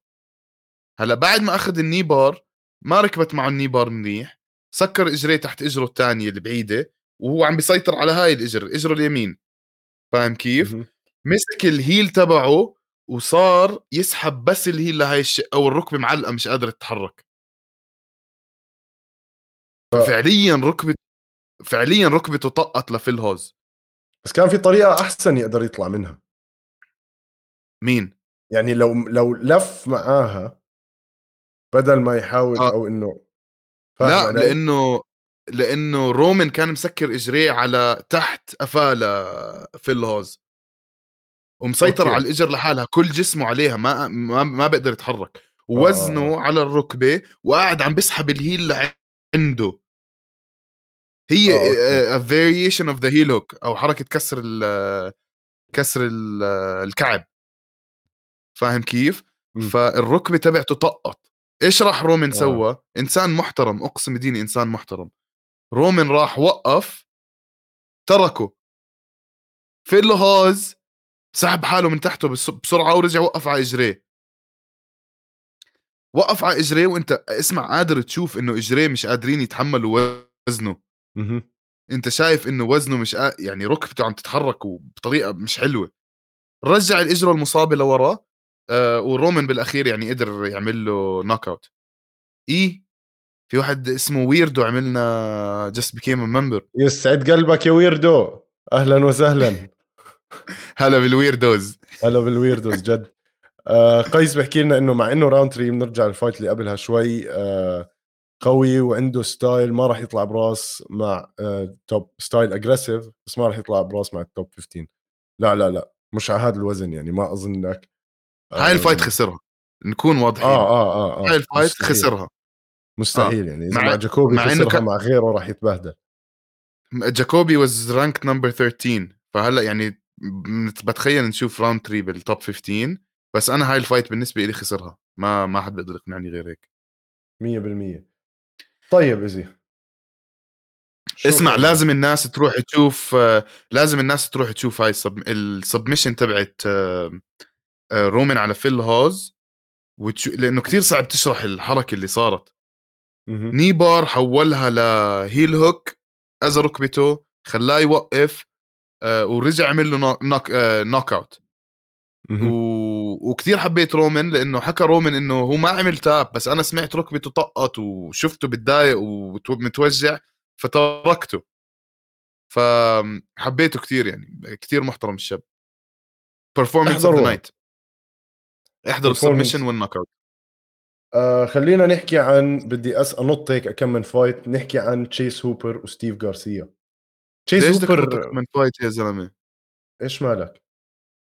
هلأ بعد ما اخذ ال knee bar ما ركبت معه ال knee bar منيح. سكر إجريه تحت إجره الثانية البعيده وهو عم بيسيطر على هاي الإجر إجره اليمين. فاهم كيف؟ مسك ال heel تبعه وصار يسحب بس ال heel لهي الشقه والركبه معلقة مش قادره تتحرك فعليا ركبه فعليا ركبته طقت لفيل هوز بس كان في طريقة أحسن يقدر يطلع منها. مين؟ يعني لو لو لف معاها بدل ما يحاول آه. أو إنه لا علي؟ لأنه لأنه رومان كان مسكر اجريه على تحت قفاه لفيل هوز ومسيطر okay. على الاجر لحالها كل جسمه عليها ما ما, ما بيقدر يتحرك ووزنه آه. على الركبة وقاعد عم بيسحب ال heel عنده هي آه. variation of the heel hook أو حركة كسر ال كسر ال الكعب فاهم كيف؟ م. فالركبة تبعته طقت إيش راح رومان آه. سوى؟ إنسان محترم أقسم ديني إنسان محترم رومان راح وقف تركه فيل هوز سحب حاله من تحته بسرعة ورجع وقف على إجريه. وقف على إجريه وأنت اسمع قادر تشوف إنه إجريه مش قادرين يتحملوا وزنه. أنت شايف إنه وزنه مش قا... يعني ركبته عم تتحرك بطريقه مش حلوة. رجع الإجرة المصابة لورا آه ورومان بالأخير يعني قدر يعمل له knockout إي في واحد اسمه ويردو عملنا just became member يسعد قلبك يا ويردو. أهلا وسهلا. *laughs* هلا بالويردوز هلا بالويردوز جد. آه قيس بحكي لنا إنه مع إنه round 3 بنرجع ال fight اللي قبلها شوي آه قوي وعنده style ما راح يطلع برا مع آه tough style aggressive بس ما راح يطلع برا مع ال top 15 لا لا لا مش على هذا الوزن يعني ما أظن لك هاي ال fight خسرها. نكون واضحين. آه آه آه, آه. هاي ال fight مستحيل. خسرها. مستحيل يعني إذا مع- مع, جاكوبي مع خسرها ك- مع غيره راح يتبهدل. جاكوبي was ranked number 13 فهلأ يعني بتخيل نشوف round 3 بال top 15 بس أنا هاي ال fight بالنسبة لي خسرها. ما ما حد بيقدر يقنعني غير هيك. 100% طيب easy. اسمع؟ لازم الناس تروح تشوف لازم الناس تروح تشوف هاي ال sub... ال submission تبعت آه، آه، رومان على فيل هوز وتشو... لأنه كثير صعب تشرح الحركة اللي صارت. knee bar حولها ل heel hook اذى ركبته خلاه يوقف ورجع عمل له knock, knock, آه، out. و... وكثير حبيت رومان لأنه حكى رومان إنه هو ما عمل tap بس أنا سمعت ركبته طقت وشفته بتضايق ومتوجع فتركته فحبيته كثير يعني كثير محترم الشاب the احضروها. night احضروا Performance. السبمشن والنوك اوت آه خلينا نحكي عن بدي أس أنط هيك كم من فايت نحكي عن تشيس هوبر وستيف غارسيا هوبر تحط من فايت يا زلمة؟ إيش مالك؟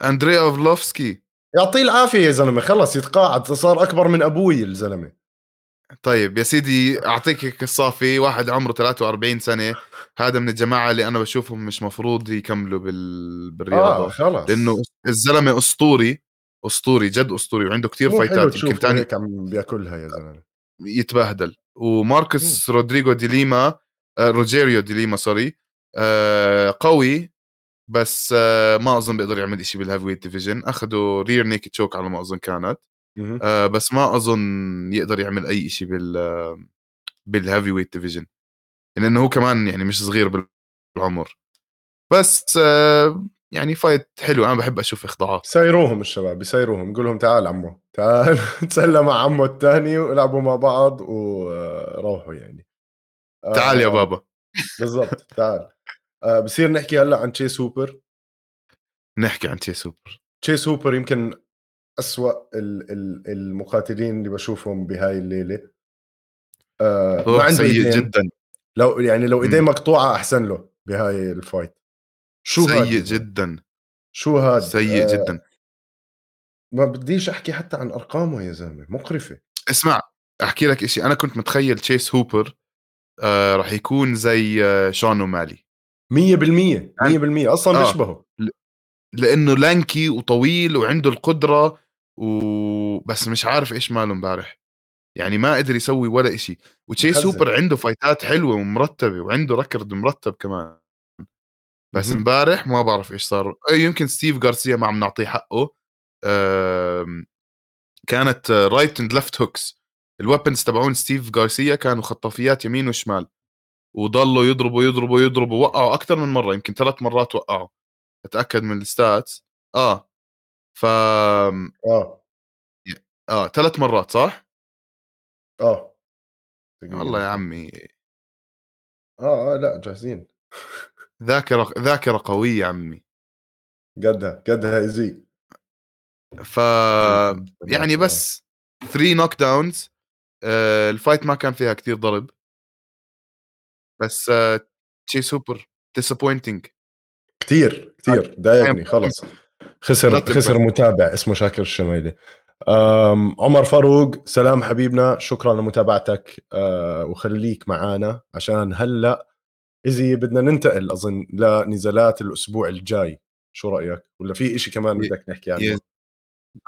أندريا أوفلوفسكي. يعطيه العافية يا زلمة خلص يتقاعد صار أكبر من أبوي الزلمة. طيب يا سيدي أعطيك هيك الصافي واحد عمره 43 سنة هذا من الجماعة اللي أنا بشوفهم مش مفروض يكملوا بال... بالرياضة. آه خلص. لأنه الزلمة أسطوري أسطوري جد أسطوري وعنده كثير فايتات يمكن هيك عم بيأكلها يا زلمة. يتبهدل. وماركوس رودريغو دي ليما آه، روجيريو دي ليما sorry آه، قوي بس آه، ما أظن بيقدر يعمل شيء بال heavyweight division. أخذوا rear naked choke على ما أظن كانت. آه، بس ما أظن يقدر يعمل أي شيء بال بال heavyweight division. لأنه هو كمان يعني مش صغير بالعمر. بس آه، يعني fight حلو. أنا بحب أشوف إخضاعات. سايروهم الشباب بيسايروهم يقول لهم تعال عمو تعال *laughs* تسلى مع عمو الثاني والعبوا مع بعض وروحوا يعني. تعال يا بابا. بالضبط تعال. آه بصير نحكي هلأ عن تشيس هوبر نحكي عن تشيس هوبر تشيس هوبر يمكن أسوأ ال- ال- المقاتلين اللي بشوفهم بهاي الليلة. آه ما عنده سيء إيدين. جدا. لو يعني لو ايديه مم. مقطوعة أحسن له بهاي ال fight شو هاد سيء زلمة؟ جدا. شو هاد؟ سيء آه جدا. ما بديش أحكي حتى عن أرقامه يا زلمة مقرفة. اسمع أحكي لك إشي أنا كنت متخيل تشيس هوبر آه راح يكون زي آه شون أومالي. 100% 100% أصلا آه. بيشبهه. لأنه lanky وطويل وعنده القدرة وبس مش عارف إيش ماله امبارح. يعني ما قدر يسوي ولا إشي. وتشيس محزن. هوبر عنده فايتات حلوة ومرتبة وعنده record مرتب كمان. بس. امبارح ما بعرف إيش صار. أي يمكن ستيف غارسيا ما عم نعطيه حقه. كانت right and left hooks ال weapons تبعون ستيف غارسيا كانوا خطافيات يمين وشمال وضلوا يضربوا يضربوا يضربوا وقعوا أكثر من مرة يمكن ثلاث مرات وقعوا. أتأكد من ال stats آه. ف آه. آه ثلاث مرات صح؟ آه. والله يا. عمي. آه آه لا جاهزين. ذاكرة ذاكرة قوية يا عمي. قدها قدها easy ف يعني بس 3 knockdowns ال fight ما كان فيها كثير ضرب. بس آه تشيس هوبر disappointing كثير كثير ضايقني خلص. خسر خسر. متابع اسمه شاكر الشميلي عمر فاروق سلام حبيبنا. شكرا لمتابعتك أه، وخليك معانا عشان هلأ إذا بدنا ننتقل أظن لنزالات الأسبوع الجاي. شو رأيك؟ ولا في إشي كمان بدك نحكي عنه؟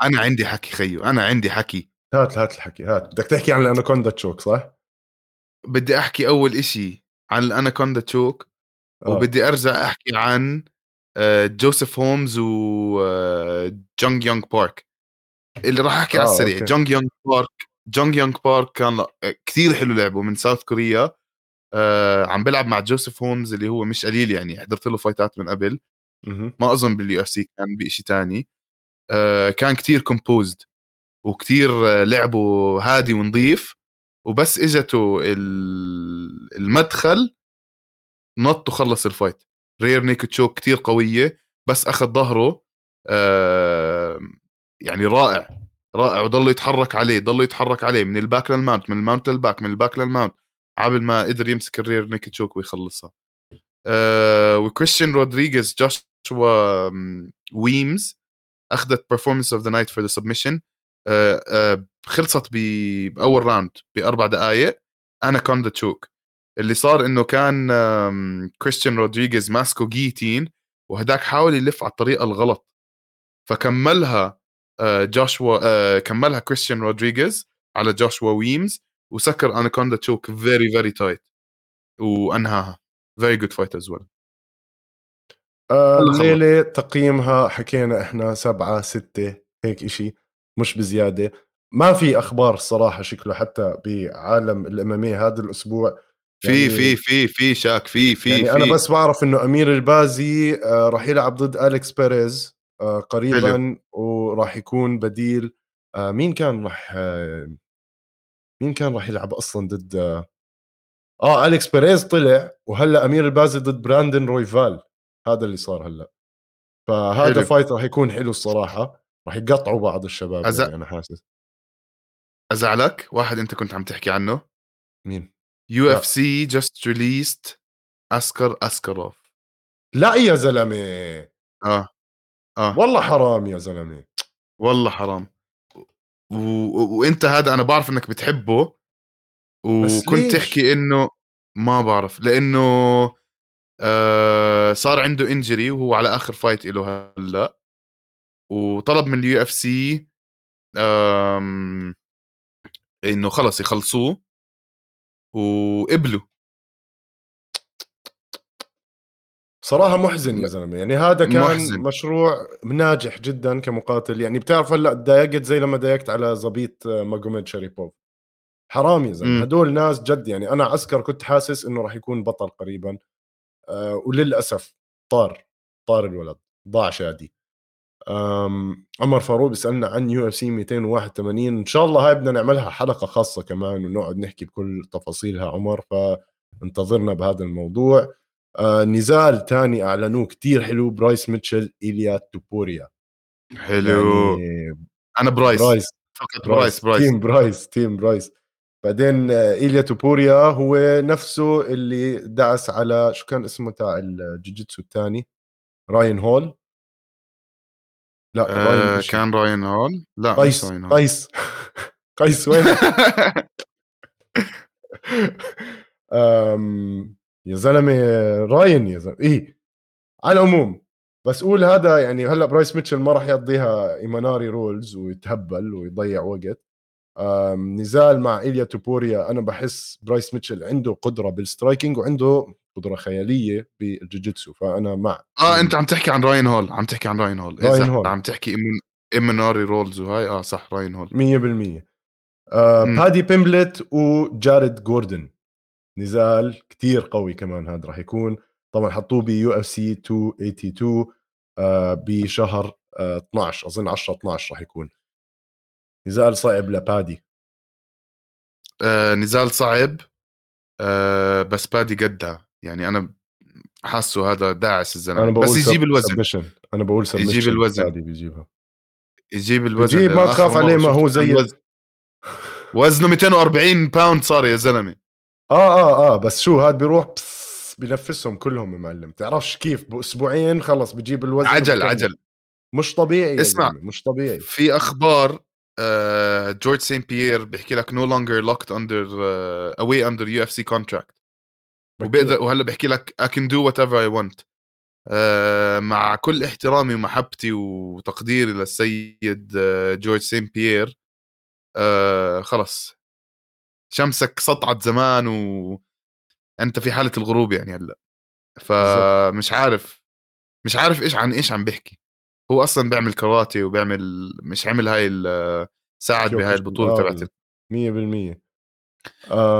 أنا عندي حكي خيو. أنا عندي حكي. هات هات الحكي هات بدك تحكي عن ال anaconda choke صح بدي أحكي أول إشي عن ال anaconda choke آه. وبدي أرجع أحكي عن آه، جوزيف هومز وجونج يونغ بارك اللي راح أحكي على آه، السريع okay. جونج يونغ بارك جونج يونغ بارك كان كثير حلو لعبه من South Korea آه عم بلعب مع جوزيف هومز اللي هو مش قليل يعني حضرت له فايتات من قبل. ما أظن بال UFC كان بشيء تاني آه كان كتير composed وكتير لعبه هادي ونظيف وبس اجته ال- المدخل نط وخلص ال fight rear naked choke كتير قوية بس أخذ ظهره يعني رائع رائع وضل يتحرك عليه ضل يتحرك عليه من الباك للماونت من الماونت للباك من الباك للماونت عبل ما قدر يمسك ال rear naked choke ويخلصها. وكريستيان رودريغيز جوشوا ويمز أخذت performance of the night for the submission خلصت بأول round بأربع دقائق anaconda choke اللي صار إنه كان كريستيان رودريغيز ماسكو guillotine وهداك حاول يلف على الطريقة الغلط. فكملها جوشوا كملها كريستيان رودريغيز على جوشوا ويمز وسكر anaconda choke very very tight وأنهاها. very good fight as well الليلة تقييمها حكينا إحنا سبعة ستة هيك إشي. مش بزيادة ما في أخبار الصراحة شكله حتى بعالم ال MMA هذا الأسبوع في يعني في في في شاك في في يعني. أنا بس بعرف إنه أمير البازي آه راح يلعب ضد أليكس بيريز آه قريبا. وراح يكون بديل آه مين كان راح مين كان راح يلعب أصلا ضد آه, أليكس بيريز طلع وهلأ أمير البازي ضد براندن رويفال هذا اللي صار هلأ فهذا حلو. فايت راح يكون حلو الصراحة راح يقطعوا بعض الشباب أز... يعني أنا حاسس. أزعلك؟ واحد أنت كنت عم تحكي عنه. مين؟ يو اف سي جاست ريليست اسكر اسكروف لا يا زلمة! آه آه. والله حرام يا زلمة. والله حرام. و... و... وأنت هذا أنا بعرف إنك بتحبه. وكنت تحكي إنه ما بعرف لأنه آه صار عنده injury وهو على آخر fight له هلأ. وطلب من ال UFC إنه خلص يخلصوه وقبلوا. صراحة محزن يا زلمة. يعني هذا كان محزن. مشروع ناجح جدا كمقاتل. يعني بتعرف هلأ تضايقت زي لما ضايقت على زبيط ماجوميد شريبوف حرام يا زلمة. هدول ناس جد يعني أنا عسكر كنت حاسس إنه راح يكون بطل قريبا آه وللأسف طار طار الولد. ضاع شادي. عمر فاروق بيسألنا عن UFC 281 إن شاء الله هاي بدنا نعملها حلقة خاصة كمان ونقعد نحكي بكل تفاصيلها عمر. فانتظرنا بهذا الموضوع. آه نزال ثاني أعلنوه كتير حلو برايس ميتشل ايليا توبوريا. حلو. يعني أنا برايس. برايس. فقط برايس. برايس team برايس team برايس. بعدين آه، إيليا توبوريا هو نفسه اللي دعس على شو كان اسمه تاع الجوجيتسو الثاني راين هول. لا آه كان راين هول؟ لا قيس راين هول. قيس. *laughs* قيس وين؟ *laughs* يا زلمة راين يا زلمة. إيه على العموم بس قول هذا يعني هلأ برايس ميتشل ما راح يقضيها إيماناري rolls ويتهبل ويضيع وقت. نزال مع إيليا توبوريا أنا بحس برايس ميتشل عنده قدرة بال striking وعنده قدرة خيالية بالجوجيتسو فأنا مع آه أنت عم تحكي عن راين هول عم تحكي عن راين هول. راين هول. عم تحكي ايمناري rolls وهاي آه صح راين هول. 100% آه بادي بيمبلت وجارد جوردن. نزال كتير قوي كمان هذا راح يكون. طبعا حطوه ب UFC 282 آه بشهر آه 12 أظن 10 12 راح يكون. نزال صعب لبادي. آه نزال صعب آه بس بادي قدها. يعني أنا حاسه هذا داعس الزلمة. بس يجيب الوزن. سبشن. أنا بقول سبشن يجيب الوزن. بادي بيجيبها. يجيب الوزن. يجيب ما تخاف عليه ما هو زي الوزن. وزنه 240 pound صار يا زلمة. آه آه آه بس شو هاد بيروح بنفسهم كلهم يا معلم. تعرفش كيف؟ باسبوعين خلص بجيب الوزن عجل عجل. مش طبيعي اسمع مش طبيعي. في أخبار جورج سين بيير بيحكي لك no longer locked under away under UFC contract وبيقدر وهلا بحكي لك I can do whatever I want. آه مع كل احترامي ومحبتي وتقديري للسيد جورج سين بيير خلص. شمسك سطعت زمان وانت في حالة الغروب يعني هلا. فمش عارف مش عارف إيش عن إيش عم بحكي هو أصلا بيعمل كراتي وبيعمل مش عمل هاي ساعد بهاي البطولة تبعت 100%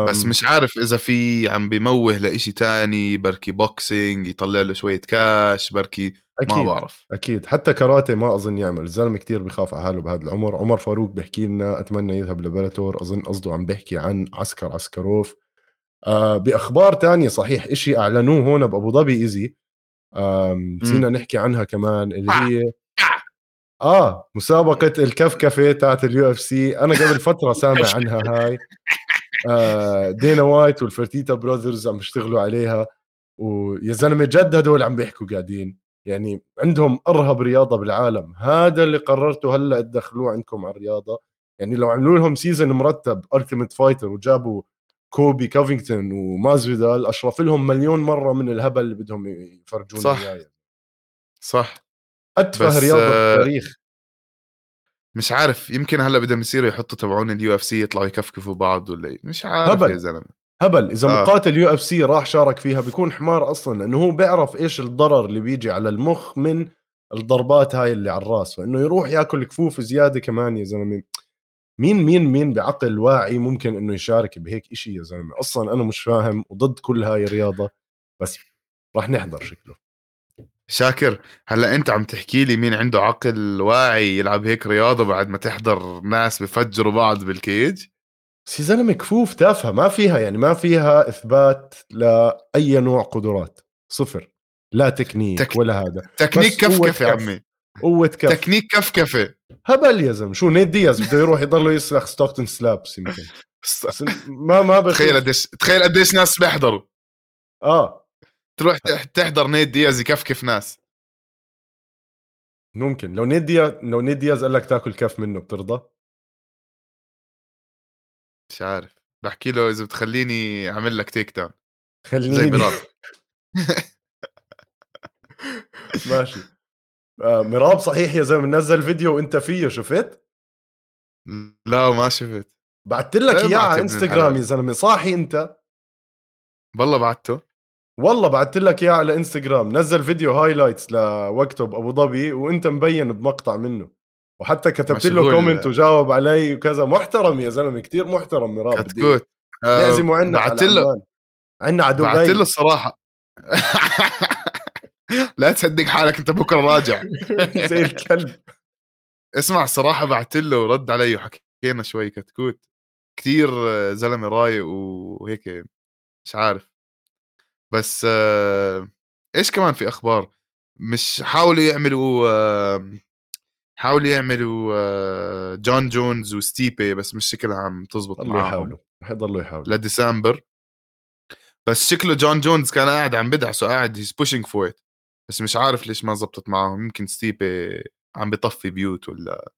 بس مش عارف إذا في عم بموه لإشي تاني بركي boxing يطلع له شوية كاش بركي أكيد. ما بعرف. أكيد. حتى كاراتي ما أظن يعمل. الزلمه كتير بخاف على حاله بهذا العمر. عمر فاروق بيحكي لنا أتمنى يذهب ل Bellator. أظن قصده عم بيحكي عن عسكر عسكروف. آه بأخبار تانية صحيح إشي أعلنوه هون بأبو ظبي ايزي نسينا نحكي عنها كمان اللي هي آه مسابقة *laughs* الكفكفة تاعت ال UFC أنا قبل فترة سامع *laughs* عنها هاي. آه دينا وايت والفرتيتا brothers عم يشتغلوا عليها. ويا زلمة جد هدول عم بيحكوا قاعدين. يعني عندهم أرهب رياضة بالعالم. هذا اللي قررتوا هلأ تدخلوه عندكم على الرياضة. يعني لو عملوا لهم season مرتب Ultimate Fighter وجابوا كولبي كوفينغتون ومازفيدال أشرف لهم مليون مرة من الهبل اللي بدهم يفرجونا صح. إياه صح أتفه رياضة آه، بالتاريخ مش عارف يمكن هلأ بدهم يصيروا يحطوا تبعون ال UFC يطلعوا يكفكفوا بعض ولا إيه. مش عارف هبل. يا زلمة هبل إذا آه. مقاتل UFC راح شارك فيها بيكون حمار أصلا لأنه هو بيعرف إيش الضرر اللي بيجي على المخ من الضربات هاي اللي على الرأس فإنه يروح ياكل كفوف زيادة كمان يا زلمة مين مين مين بعقل واعي ممكن إنه يشارك بهيك إشي يا زلمة؟ أصلا أنا مش فاهم وضد كل هاي الرياضة بس راح نحضر شكله. شاكر هلأ أنت عم تحكي لي مين عنده عقل واعي يلعب هيك رياضة بعد ما تحضر ناس بفجروا بعض بال cage؟ بس يا زلمة كفوف تافهة ما فيها يعني ما فيها إثبات لأي نوع قدرات صفر لا technique tech- ولا هذا. تكنيك كفكفة. عمي. قوة كف. تكنيك كفكفة. هبل يا زلمة. شو نيت دياز بده يروح يضله يسلخ Stockton slaps يمكن. ما ما تخيل قديش تخيل قديش ناس بيحضروا. آه. تروح تح- تحضر نيت دياز يكفكف ناس. ممكن. لو نيت دياز لو نيت دياز قال لك تاكل كف منه بترضى؟ مش عارف. بحكي له إذا بتخليني أعمل لك takedown خليني. زي *laughs* ماشي. آه مراب صحيح يا زلمة نزل فيديو وانت فيه شفت؟ لا ما شفت. بعثت لك إيه إياه على إنستغرام. يا زلمة صاحي انت. والله بعته. والله بعثت لك إياه على إنستغرام نزل فيديو highlights لوقته بأبو ظبي وانت مبين بمقطع منه. وحتى كتبت له. comment وجاوب علي وكذا. محترم يا زلمة كتير محترم مراب كتكوت آه، عنا بعت على له عمان. عنا على بعت له دبي الصراحة. *laughs* لا تصدق حالك انت بكرة راجع. *laughs* زي الكلب. اسمع الصراحه بعت له ورد علي وحكينا شوي كتكوت. كثير زلمة رايق وهيك مش عارف. بس آه، إيش كمان في أخبار؟ مش حاولوا يعملوا آه، حاولوا يعملوا آه، جون جونز وستيبي بس مش شكلها عم تزبط معاهم. يحاولوا رح يضلوا يحاولوا. لديسمبر بس شكله جون جونز كان قاعد عم بدعسه قاعد he's pushing for it بس مش عارف ليش ما زبطت معهم يمكن ستيبي عم بيطفي بيوت ولا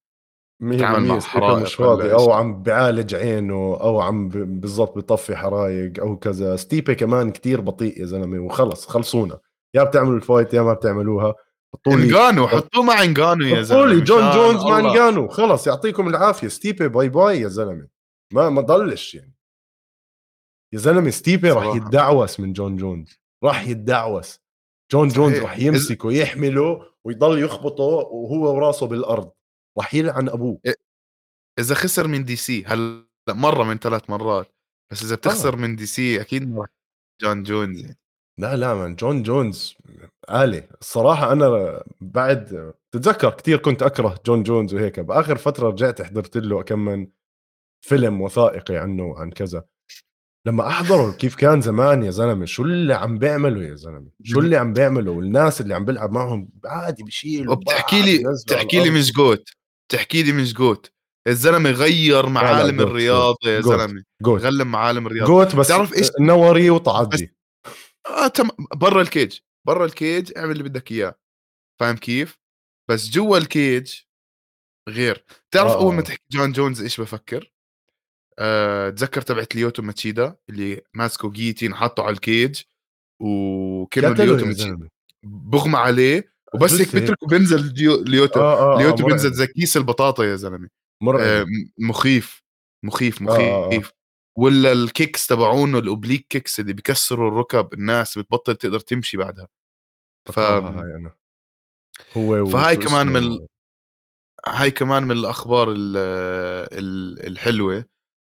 مية تعامل مع حرائق مش إيش. أو عم بعالج عينه أو عم بالضبط بيطفي حرايق أو كذا. ستيبي كمان كتير بطيء يا زلمة وخلص خلصونا. يا بتعملوا ال fight يا ما بتعملوها. حطوا لي انغانو حطوه مع إنغانو يا حطوا زلمة لي جون جونز مع. انجانو خلص يعطيكم العافية. ستيبي bye bye يا زلمة. ما ما ضلش يعني. يا زلمة ستيبي راح. يتدعوس من جون جونز. راح يتدعوس. جون جونز. راح يمسكه يحمله ويضل يخبطه وهو وراسه بالأرض. راح يلعن أبوه. إذا خسر من دي سي هلا مرة من ثلاث مرات بس إذا بتخسر من دي سي أكيد جون جونز يعني. لا لا من جون جونز آلة الصراحة أنا بعد تتذكر كثير كنت أكره جون جونز وهيك بآخر فترة رجعت حضرت له كم من فيلم وثائقي عنه وعن كذا. لما أحضره كيف كان زمان يا زلمة شو اللي عم بيعمله يا زلمة شو اللي عم بيعمله والناس اللي عم بيلعب معهم عادي بشيل وبتحكي لي بتحكي لي مش GOAT بتحكي لي مش GOAT الزلمة غير معالم الرياضة يا. زلمة غير معالم الرياضة GOAT بس تعرف إيش؟ نوري وطعدي آه تم برا الكيج برا الكيج اعمل اللي بدك إياه فاهم كيف؟ بس جوا ال cage غير تعرف آه، أول ما آه. تحكي جون جونز إيش بفكر؟ آه، تذكر تبعت ليوتو ماتشيدا اللي ماسكه guillotine حاطه على ال cage قتلوا ليوتو ماتشيدا بغمى عليه وبس هيك هيك. بتركه بينزل ليوتو. آه آه ليوتو آه بينزل زي كيس البطاطا يا زلمة. مرعب آه، م- مخيف مخيف آه، آه، آه. مخيف ولا ال kicks تبعونه ال oblique kicks اللي بكسروا الركب الناس بتبطل تقدر تمشي بعدها. ف... هاي أنا. هو فهاي كمان من هاي كمان من الأخبار ال ال الحلوة.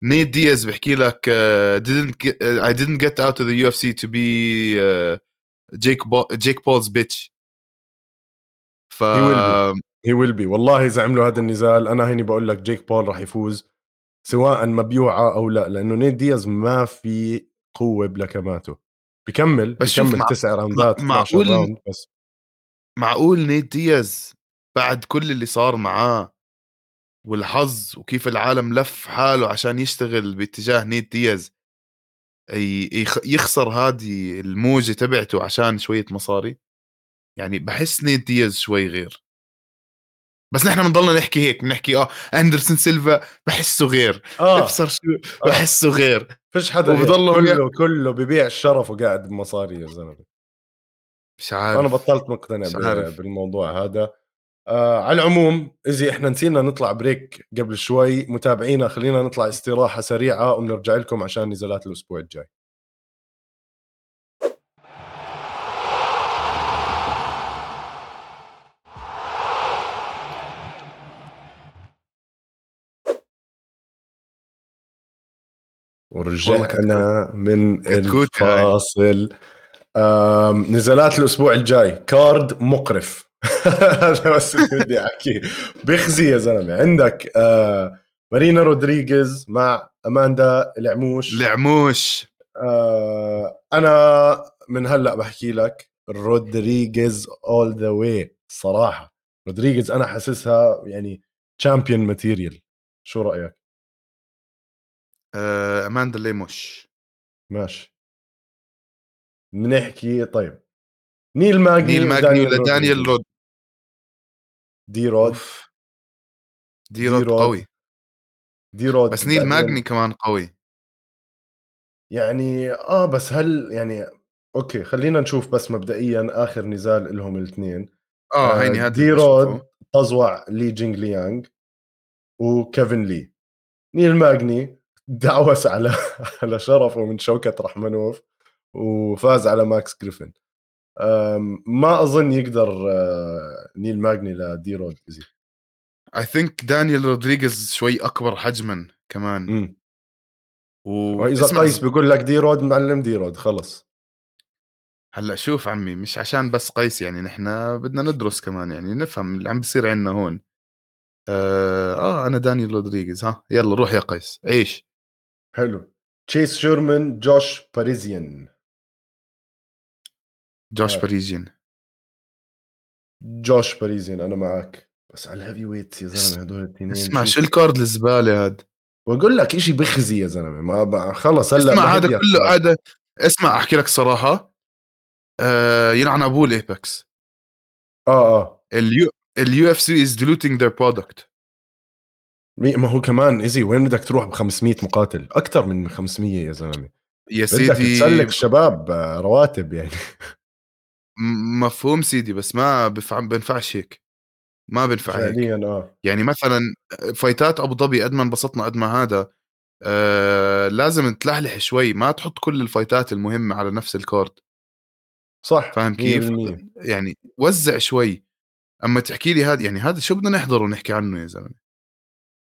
نيت دياز بحكي لك uh, didn't get, uh, I didn't get out of the UFC to be uh, Jake Bo- Jake Paul's bitch. ف He will he will be والله إذا عملوا هذا النزال أنا هيني بقول لك جيك بول راح يفوز سواء مبيوعة أو لا لأنه نيت دياز ما في قوة بلكماته. بكمل بس بكمل مع- تسع راوندات مع- 12 معقول- round بس. معقول نيت دياز بعد كل اللي صار معاه والحظ وكيف العالم لف حاله عشان يشتغل باتجاه نيت دياز. يخسر هذه الموجة تبعته عشان شوية مصاري. يعني بحس نيت دياز شوي غير. بس نحن بنضلنا نحكي هيك بنحكي آه أندرسون سيلفا بحسه غير. آه. إبصر شو بحسه غير. فيش حدا. وبضلوا كله كله ببيع الشرف وقاعد بمصاري يا زلمة. مش عارف. أنا بطلت مقتنع. بالموضوع هذا. آه على العموم اذا إحنا نسينا نطلع بريك قبل شوي متابعينا خلينا نطلع استراحة سريعة ونرجع لكم عشان نزالات الأسبوع الجاي. ورجعنا من. الفاصل. نزالات الأسبوع الجاي. card مقرف. *laughs* هذا بس اللي بدي احكيه بخزي يا زلمة. عندك آه مارينا رودريغيز مع أماندا العموش. العموش. آه أنا من هلأ بحكي لك رودريغيز all the way صراحة رودريغيز أنا حاسسها يعني champion material شو رأيك؟ آه أماندا ليموش ماشي. بنحكي طيب. نيل ماجني نيل ماجني ولا دانيال. رود دي رود. دي رود. قوي دي رود بس نيل ماجني كمان قوي يعني آه بس هل يعني أوكي خلينا نشوف بس مبدئيا آخر نزال لهم الاثنين آه هيني هذا دي رود. طزوع لي جينغ ليانغ وكيفن لي نيل ماجني دعوس على *laughs* على شرفه من شوكت رحمنوف وفاز على ماكس جريفن ما أظن يقدر آه، نيل ماجني لدي رود يزيد I think دانيال رودريغيز شوي أكبر حجما كمان. امم و... وإذا قيس بيقول لك دي رود معلم دي رود خلص. هلأ شوف عمي مش عشان بس قيس يعني نحن بدنا ندرس كمان يعني نفهم اللي عم بيصير عندنا هون. آه, آه أنا دانيال رودريغيز ها يلا روح يا قيس عيش. حلو. تشيس شيرمان جوش باريزيان جوش آه. باريزيان جوش باريزيان أنا معك بس على ال heavyweight يا زلمة هدول الاثنين اسمع شو ال card الزبالة هاد؟ واقول لك شيء بخزي يا زلمة ما ما- خلص هلأ اسمع هذا كله. هذا اسمع أحكي لك صراحة آه يلعن أبوه ال Apex. آه آه. ال U ال UFC is their product. مي- ما هو كمان easy وين بدك تروح ب 500 مقاتل؟ أكثر من 500 يا زلمة. يا بدك سيدي. تسلك الشباب آه، رواتب يعني. *laughs* مفهوم سيدي بس ما. بنفعش هيك. ما بنفع هيك. فعليا آه. يعني مثلا فايتات أبو ظبي قد ما انبسطنا قد ما هذا آه لازم تلحلح شوي. ما تحط كل ال fight ات المهمة على نفس ال card صح فاهم كيف؟ 100%. يعني وزع شوي. أما تحكي لي هذا يعني هذا شو بدنا نحضر ونحكي عنه يا زلمة؟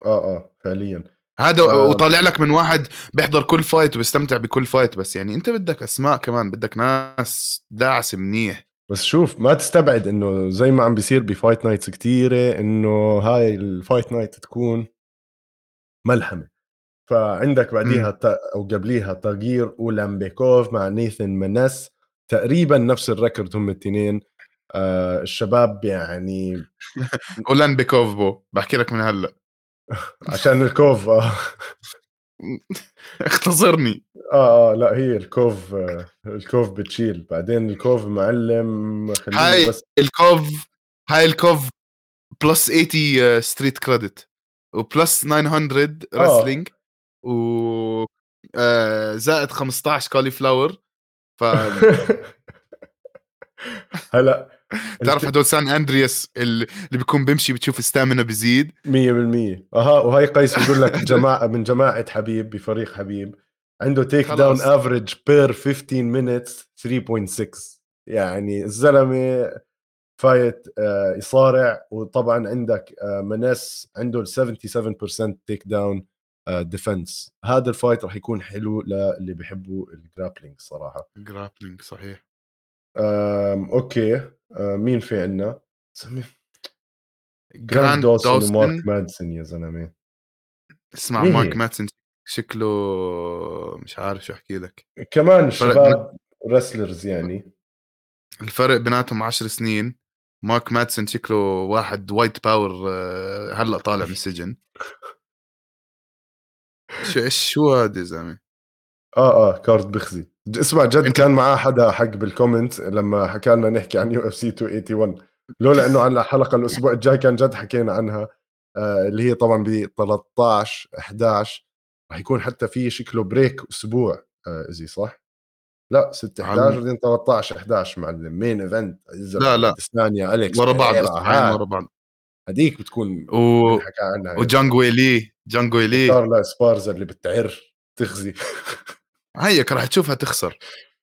آه آه فعليا. هذا آه. وطالع لك من واحد بيحضر كل fight وبيستمتع بكل fight بس يعني انت بدك أسماء كمان بدك ناس داعس منيح. بس شوف ما تستبعد إنه زي ما عم بيصير ب fight nights كتيرة إنه هاي ال fight night تكون ملحمه فعندك بعديها تا أو قبليها تغيير أولامبيكوف مع نيثن منس تقريبا نفس الركورد هم الاثنين آه الشباب يعني *laughs* اولان بيكوفبو بحكي لك من هلأ. عشان الكوف آه, *laughs* اختصرني. آه آه لا هي الكوف آه الكوف بتشيل. بعدين الكوف معلم هاي بس الكوف هاي الكوف بلس 80 ستريت كريدت وبلس 900 رسلينج و آه، زائد 15 كولي فلاور ف *laughs* هلا *laughs* تعرف هدول سان أندرياس اللي بيكون بيمشي بتشوف الستامina بيزيد؟ 100% أها وهي قيس بيقول لك جماعة من جماعة حبيب بفريق حبيب عنده تيك داون. افريج بير 15 مينتس 3.6 يعني الزلمة fight آه، يصارع وطبعا عندك آه، منس عنده ال 77% takedown defense هذا ال fight راح يكون حلو للي بيحبوا ال grappling صراحة. grappling صحيح. آم، okay. آه، مين في عندنا جرانت دوسن دوسن ومارك مادسون يا زلمة. اسمع مين مارك هي؟ ماتسون شكله مش عارف شو أحكي لك. كمان شباب wrestlers يعني. الفرق بيناتهم 10 سنين. مارك ماتسون شكله واحد white power آه، هلأ طالع من السجن شو إيش شو هذا يا زلمة؟ آه آه card بخزي. اسمع جد كان معاه حدا حق بال comment لما حكى لنا نحكي عن UFC 281 لولا إنه على الحلقة الأسبوع الجاي كان جد حكينا عنها آه اللي هي طبعا ب 13 11 راح يكون حتى في شكله بريك أسبوع آه إزي صح؟ لا 6 11 بعدين 13 11 معلم مين إيفنت. لا لا. ثانية أليكس ورا بعض ورا بعض. هذيك بتكون و... حكى عنها وجانجو لي جانجو لي لا سبارزا اللي بتعر تخزي. *laughs* هيك راح تشوفها تخسر.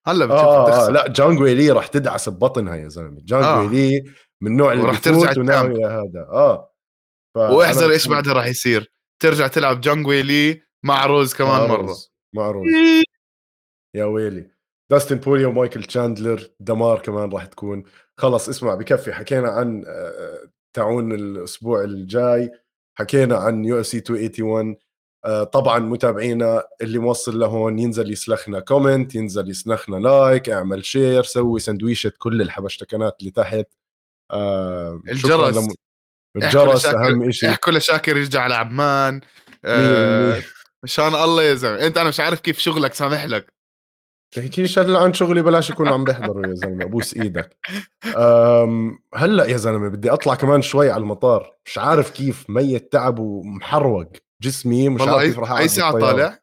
هلأ بتشوفها آه, آه، تخسر. آه لا جانجو لي راح تدعس ببطنها يا زلمة. جانجو آه. لي من النوع اللي راح ترجع وناوي هذا. آه. واحذر إيش بعدها راح يصير؟ ترجع تلعب جانجو لي مع روز كمان مع مرة. مع روز. يا ويلي. داستن بوريه ومايكل تشاندلر دمار كمان راح تكون. خلص اسمع بكفي. حكينا عن آه، تعون الأسبوع الجاي. حكينا عن UFC 281 طبعا متابعينا اللي موصل لهون ينزل يسلخنا comment ينزل يسلخنا like اعمل share سوي سندويشة كل الحبشتكنات اللي تحت. آه الجرس. لم... الجرس أهم شيء احكوا لشاكر يرجع على عمان آه مشان الله يا زلمة. أنت أنا مش عارف كيف شغلك سامح لك. تحكيش هلا عن شغلي بلاش يكونوا عم بيحضروا يا زلمة أبوس إيدك. هلأ يا زلمة بدي أطلع كمان شوي على المطار. مش عارف كيف ميت تعب ومحروق. جسمي مش عارف كيف راح أي ساعة طالع؟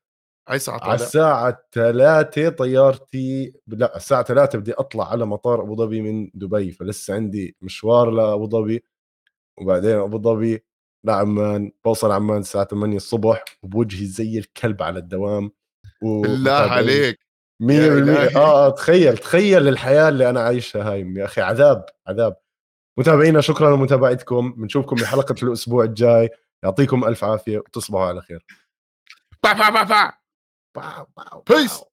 أي ساعة طالع؟ على الساعة 3 طيارتي لا الساعة 3 بدي أطلع على مطار أبو ظبي من دبي فلسه عندي مشوار لأبو ظبي. وبعدين أبو ظبي لعمان بوصل عمان الساعة 8 الصبح وبوجهي زي الكلب على الدوام. بالله عليك. 100% آه آه تخيل تخيل الحياة اللي أنا عايشها هاي يا أخي عذاب عذاب. متابعينا شكرا لمتابعتكم. بنشوفكم بحلقة الأسبوع الجاي. يعطيكم ألف عافية وتصبحوا على خير bye bye bye bye. Peace.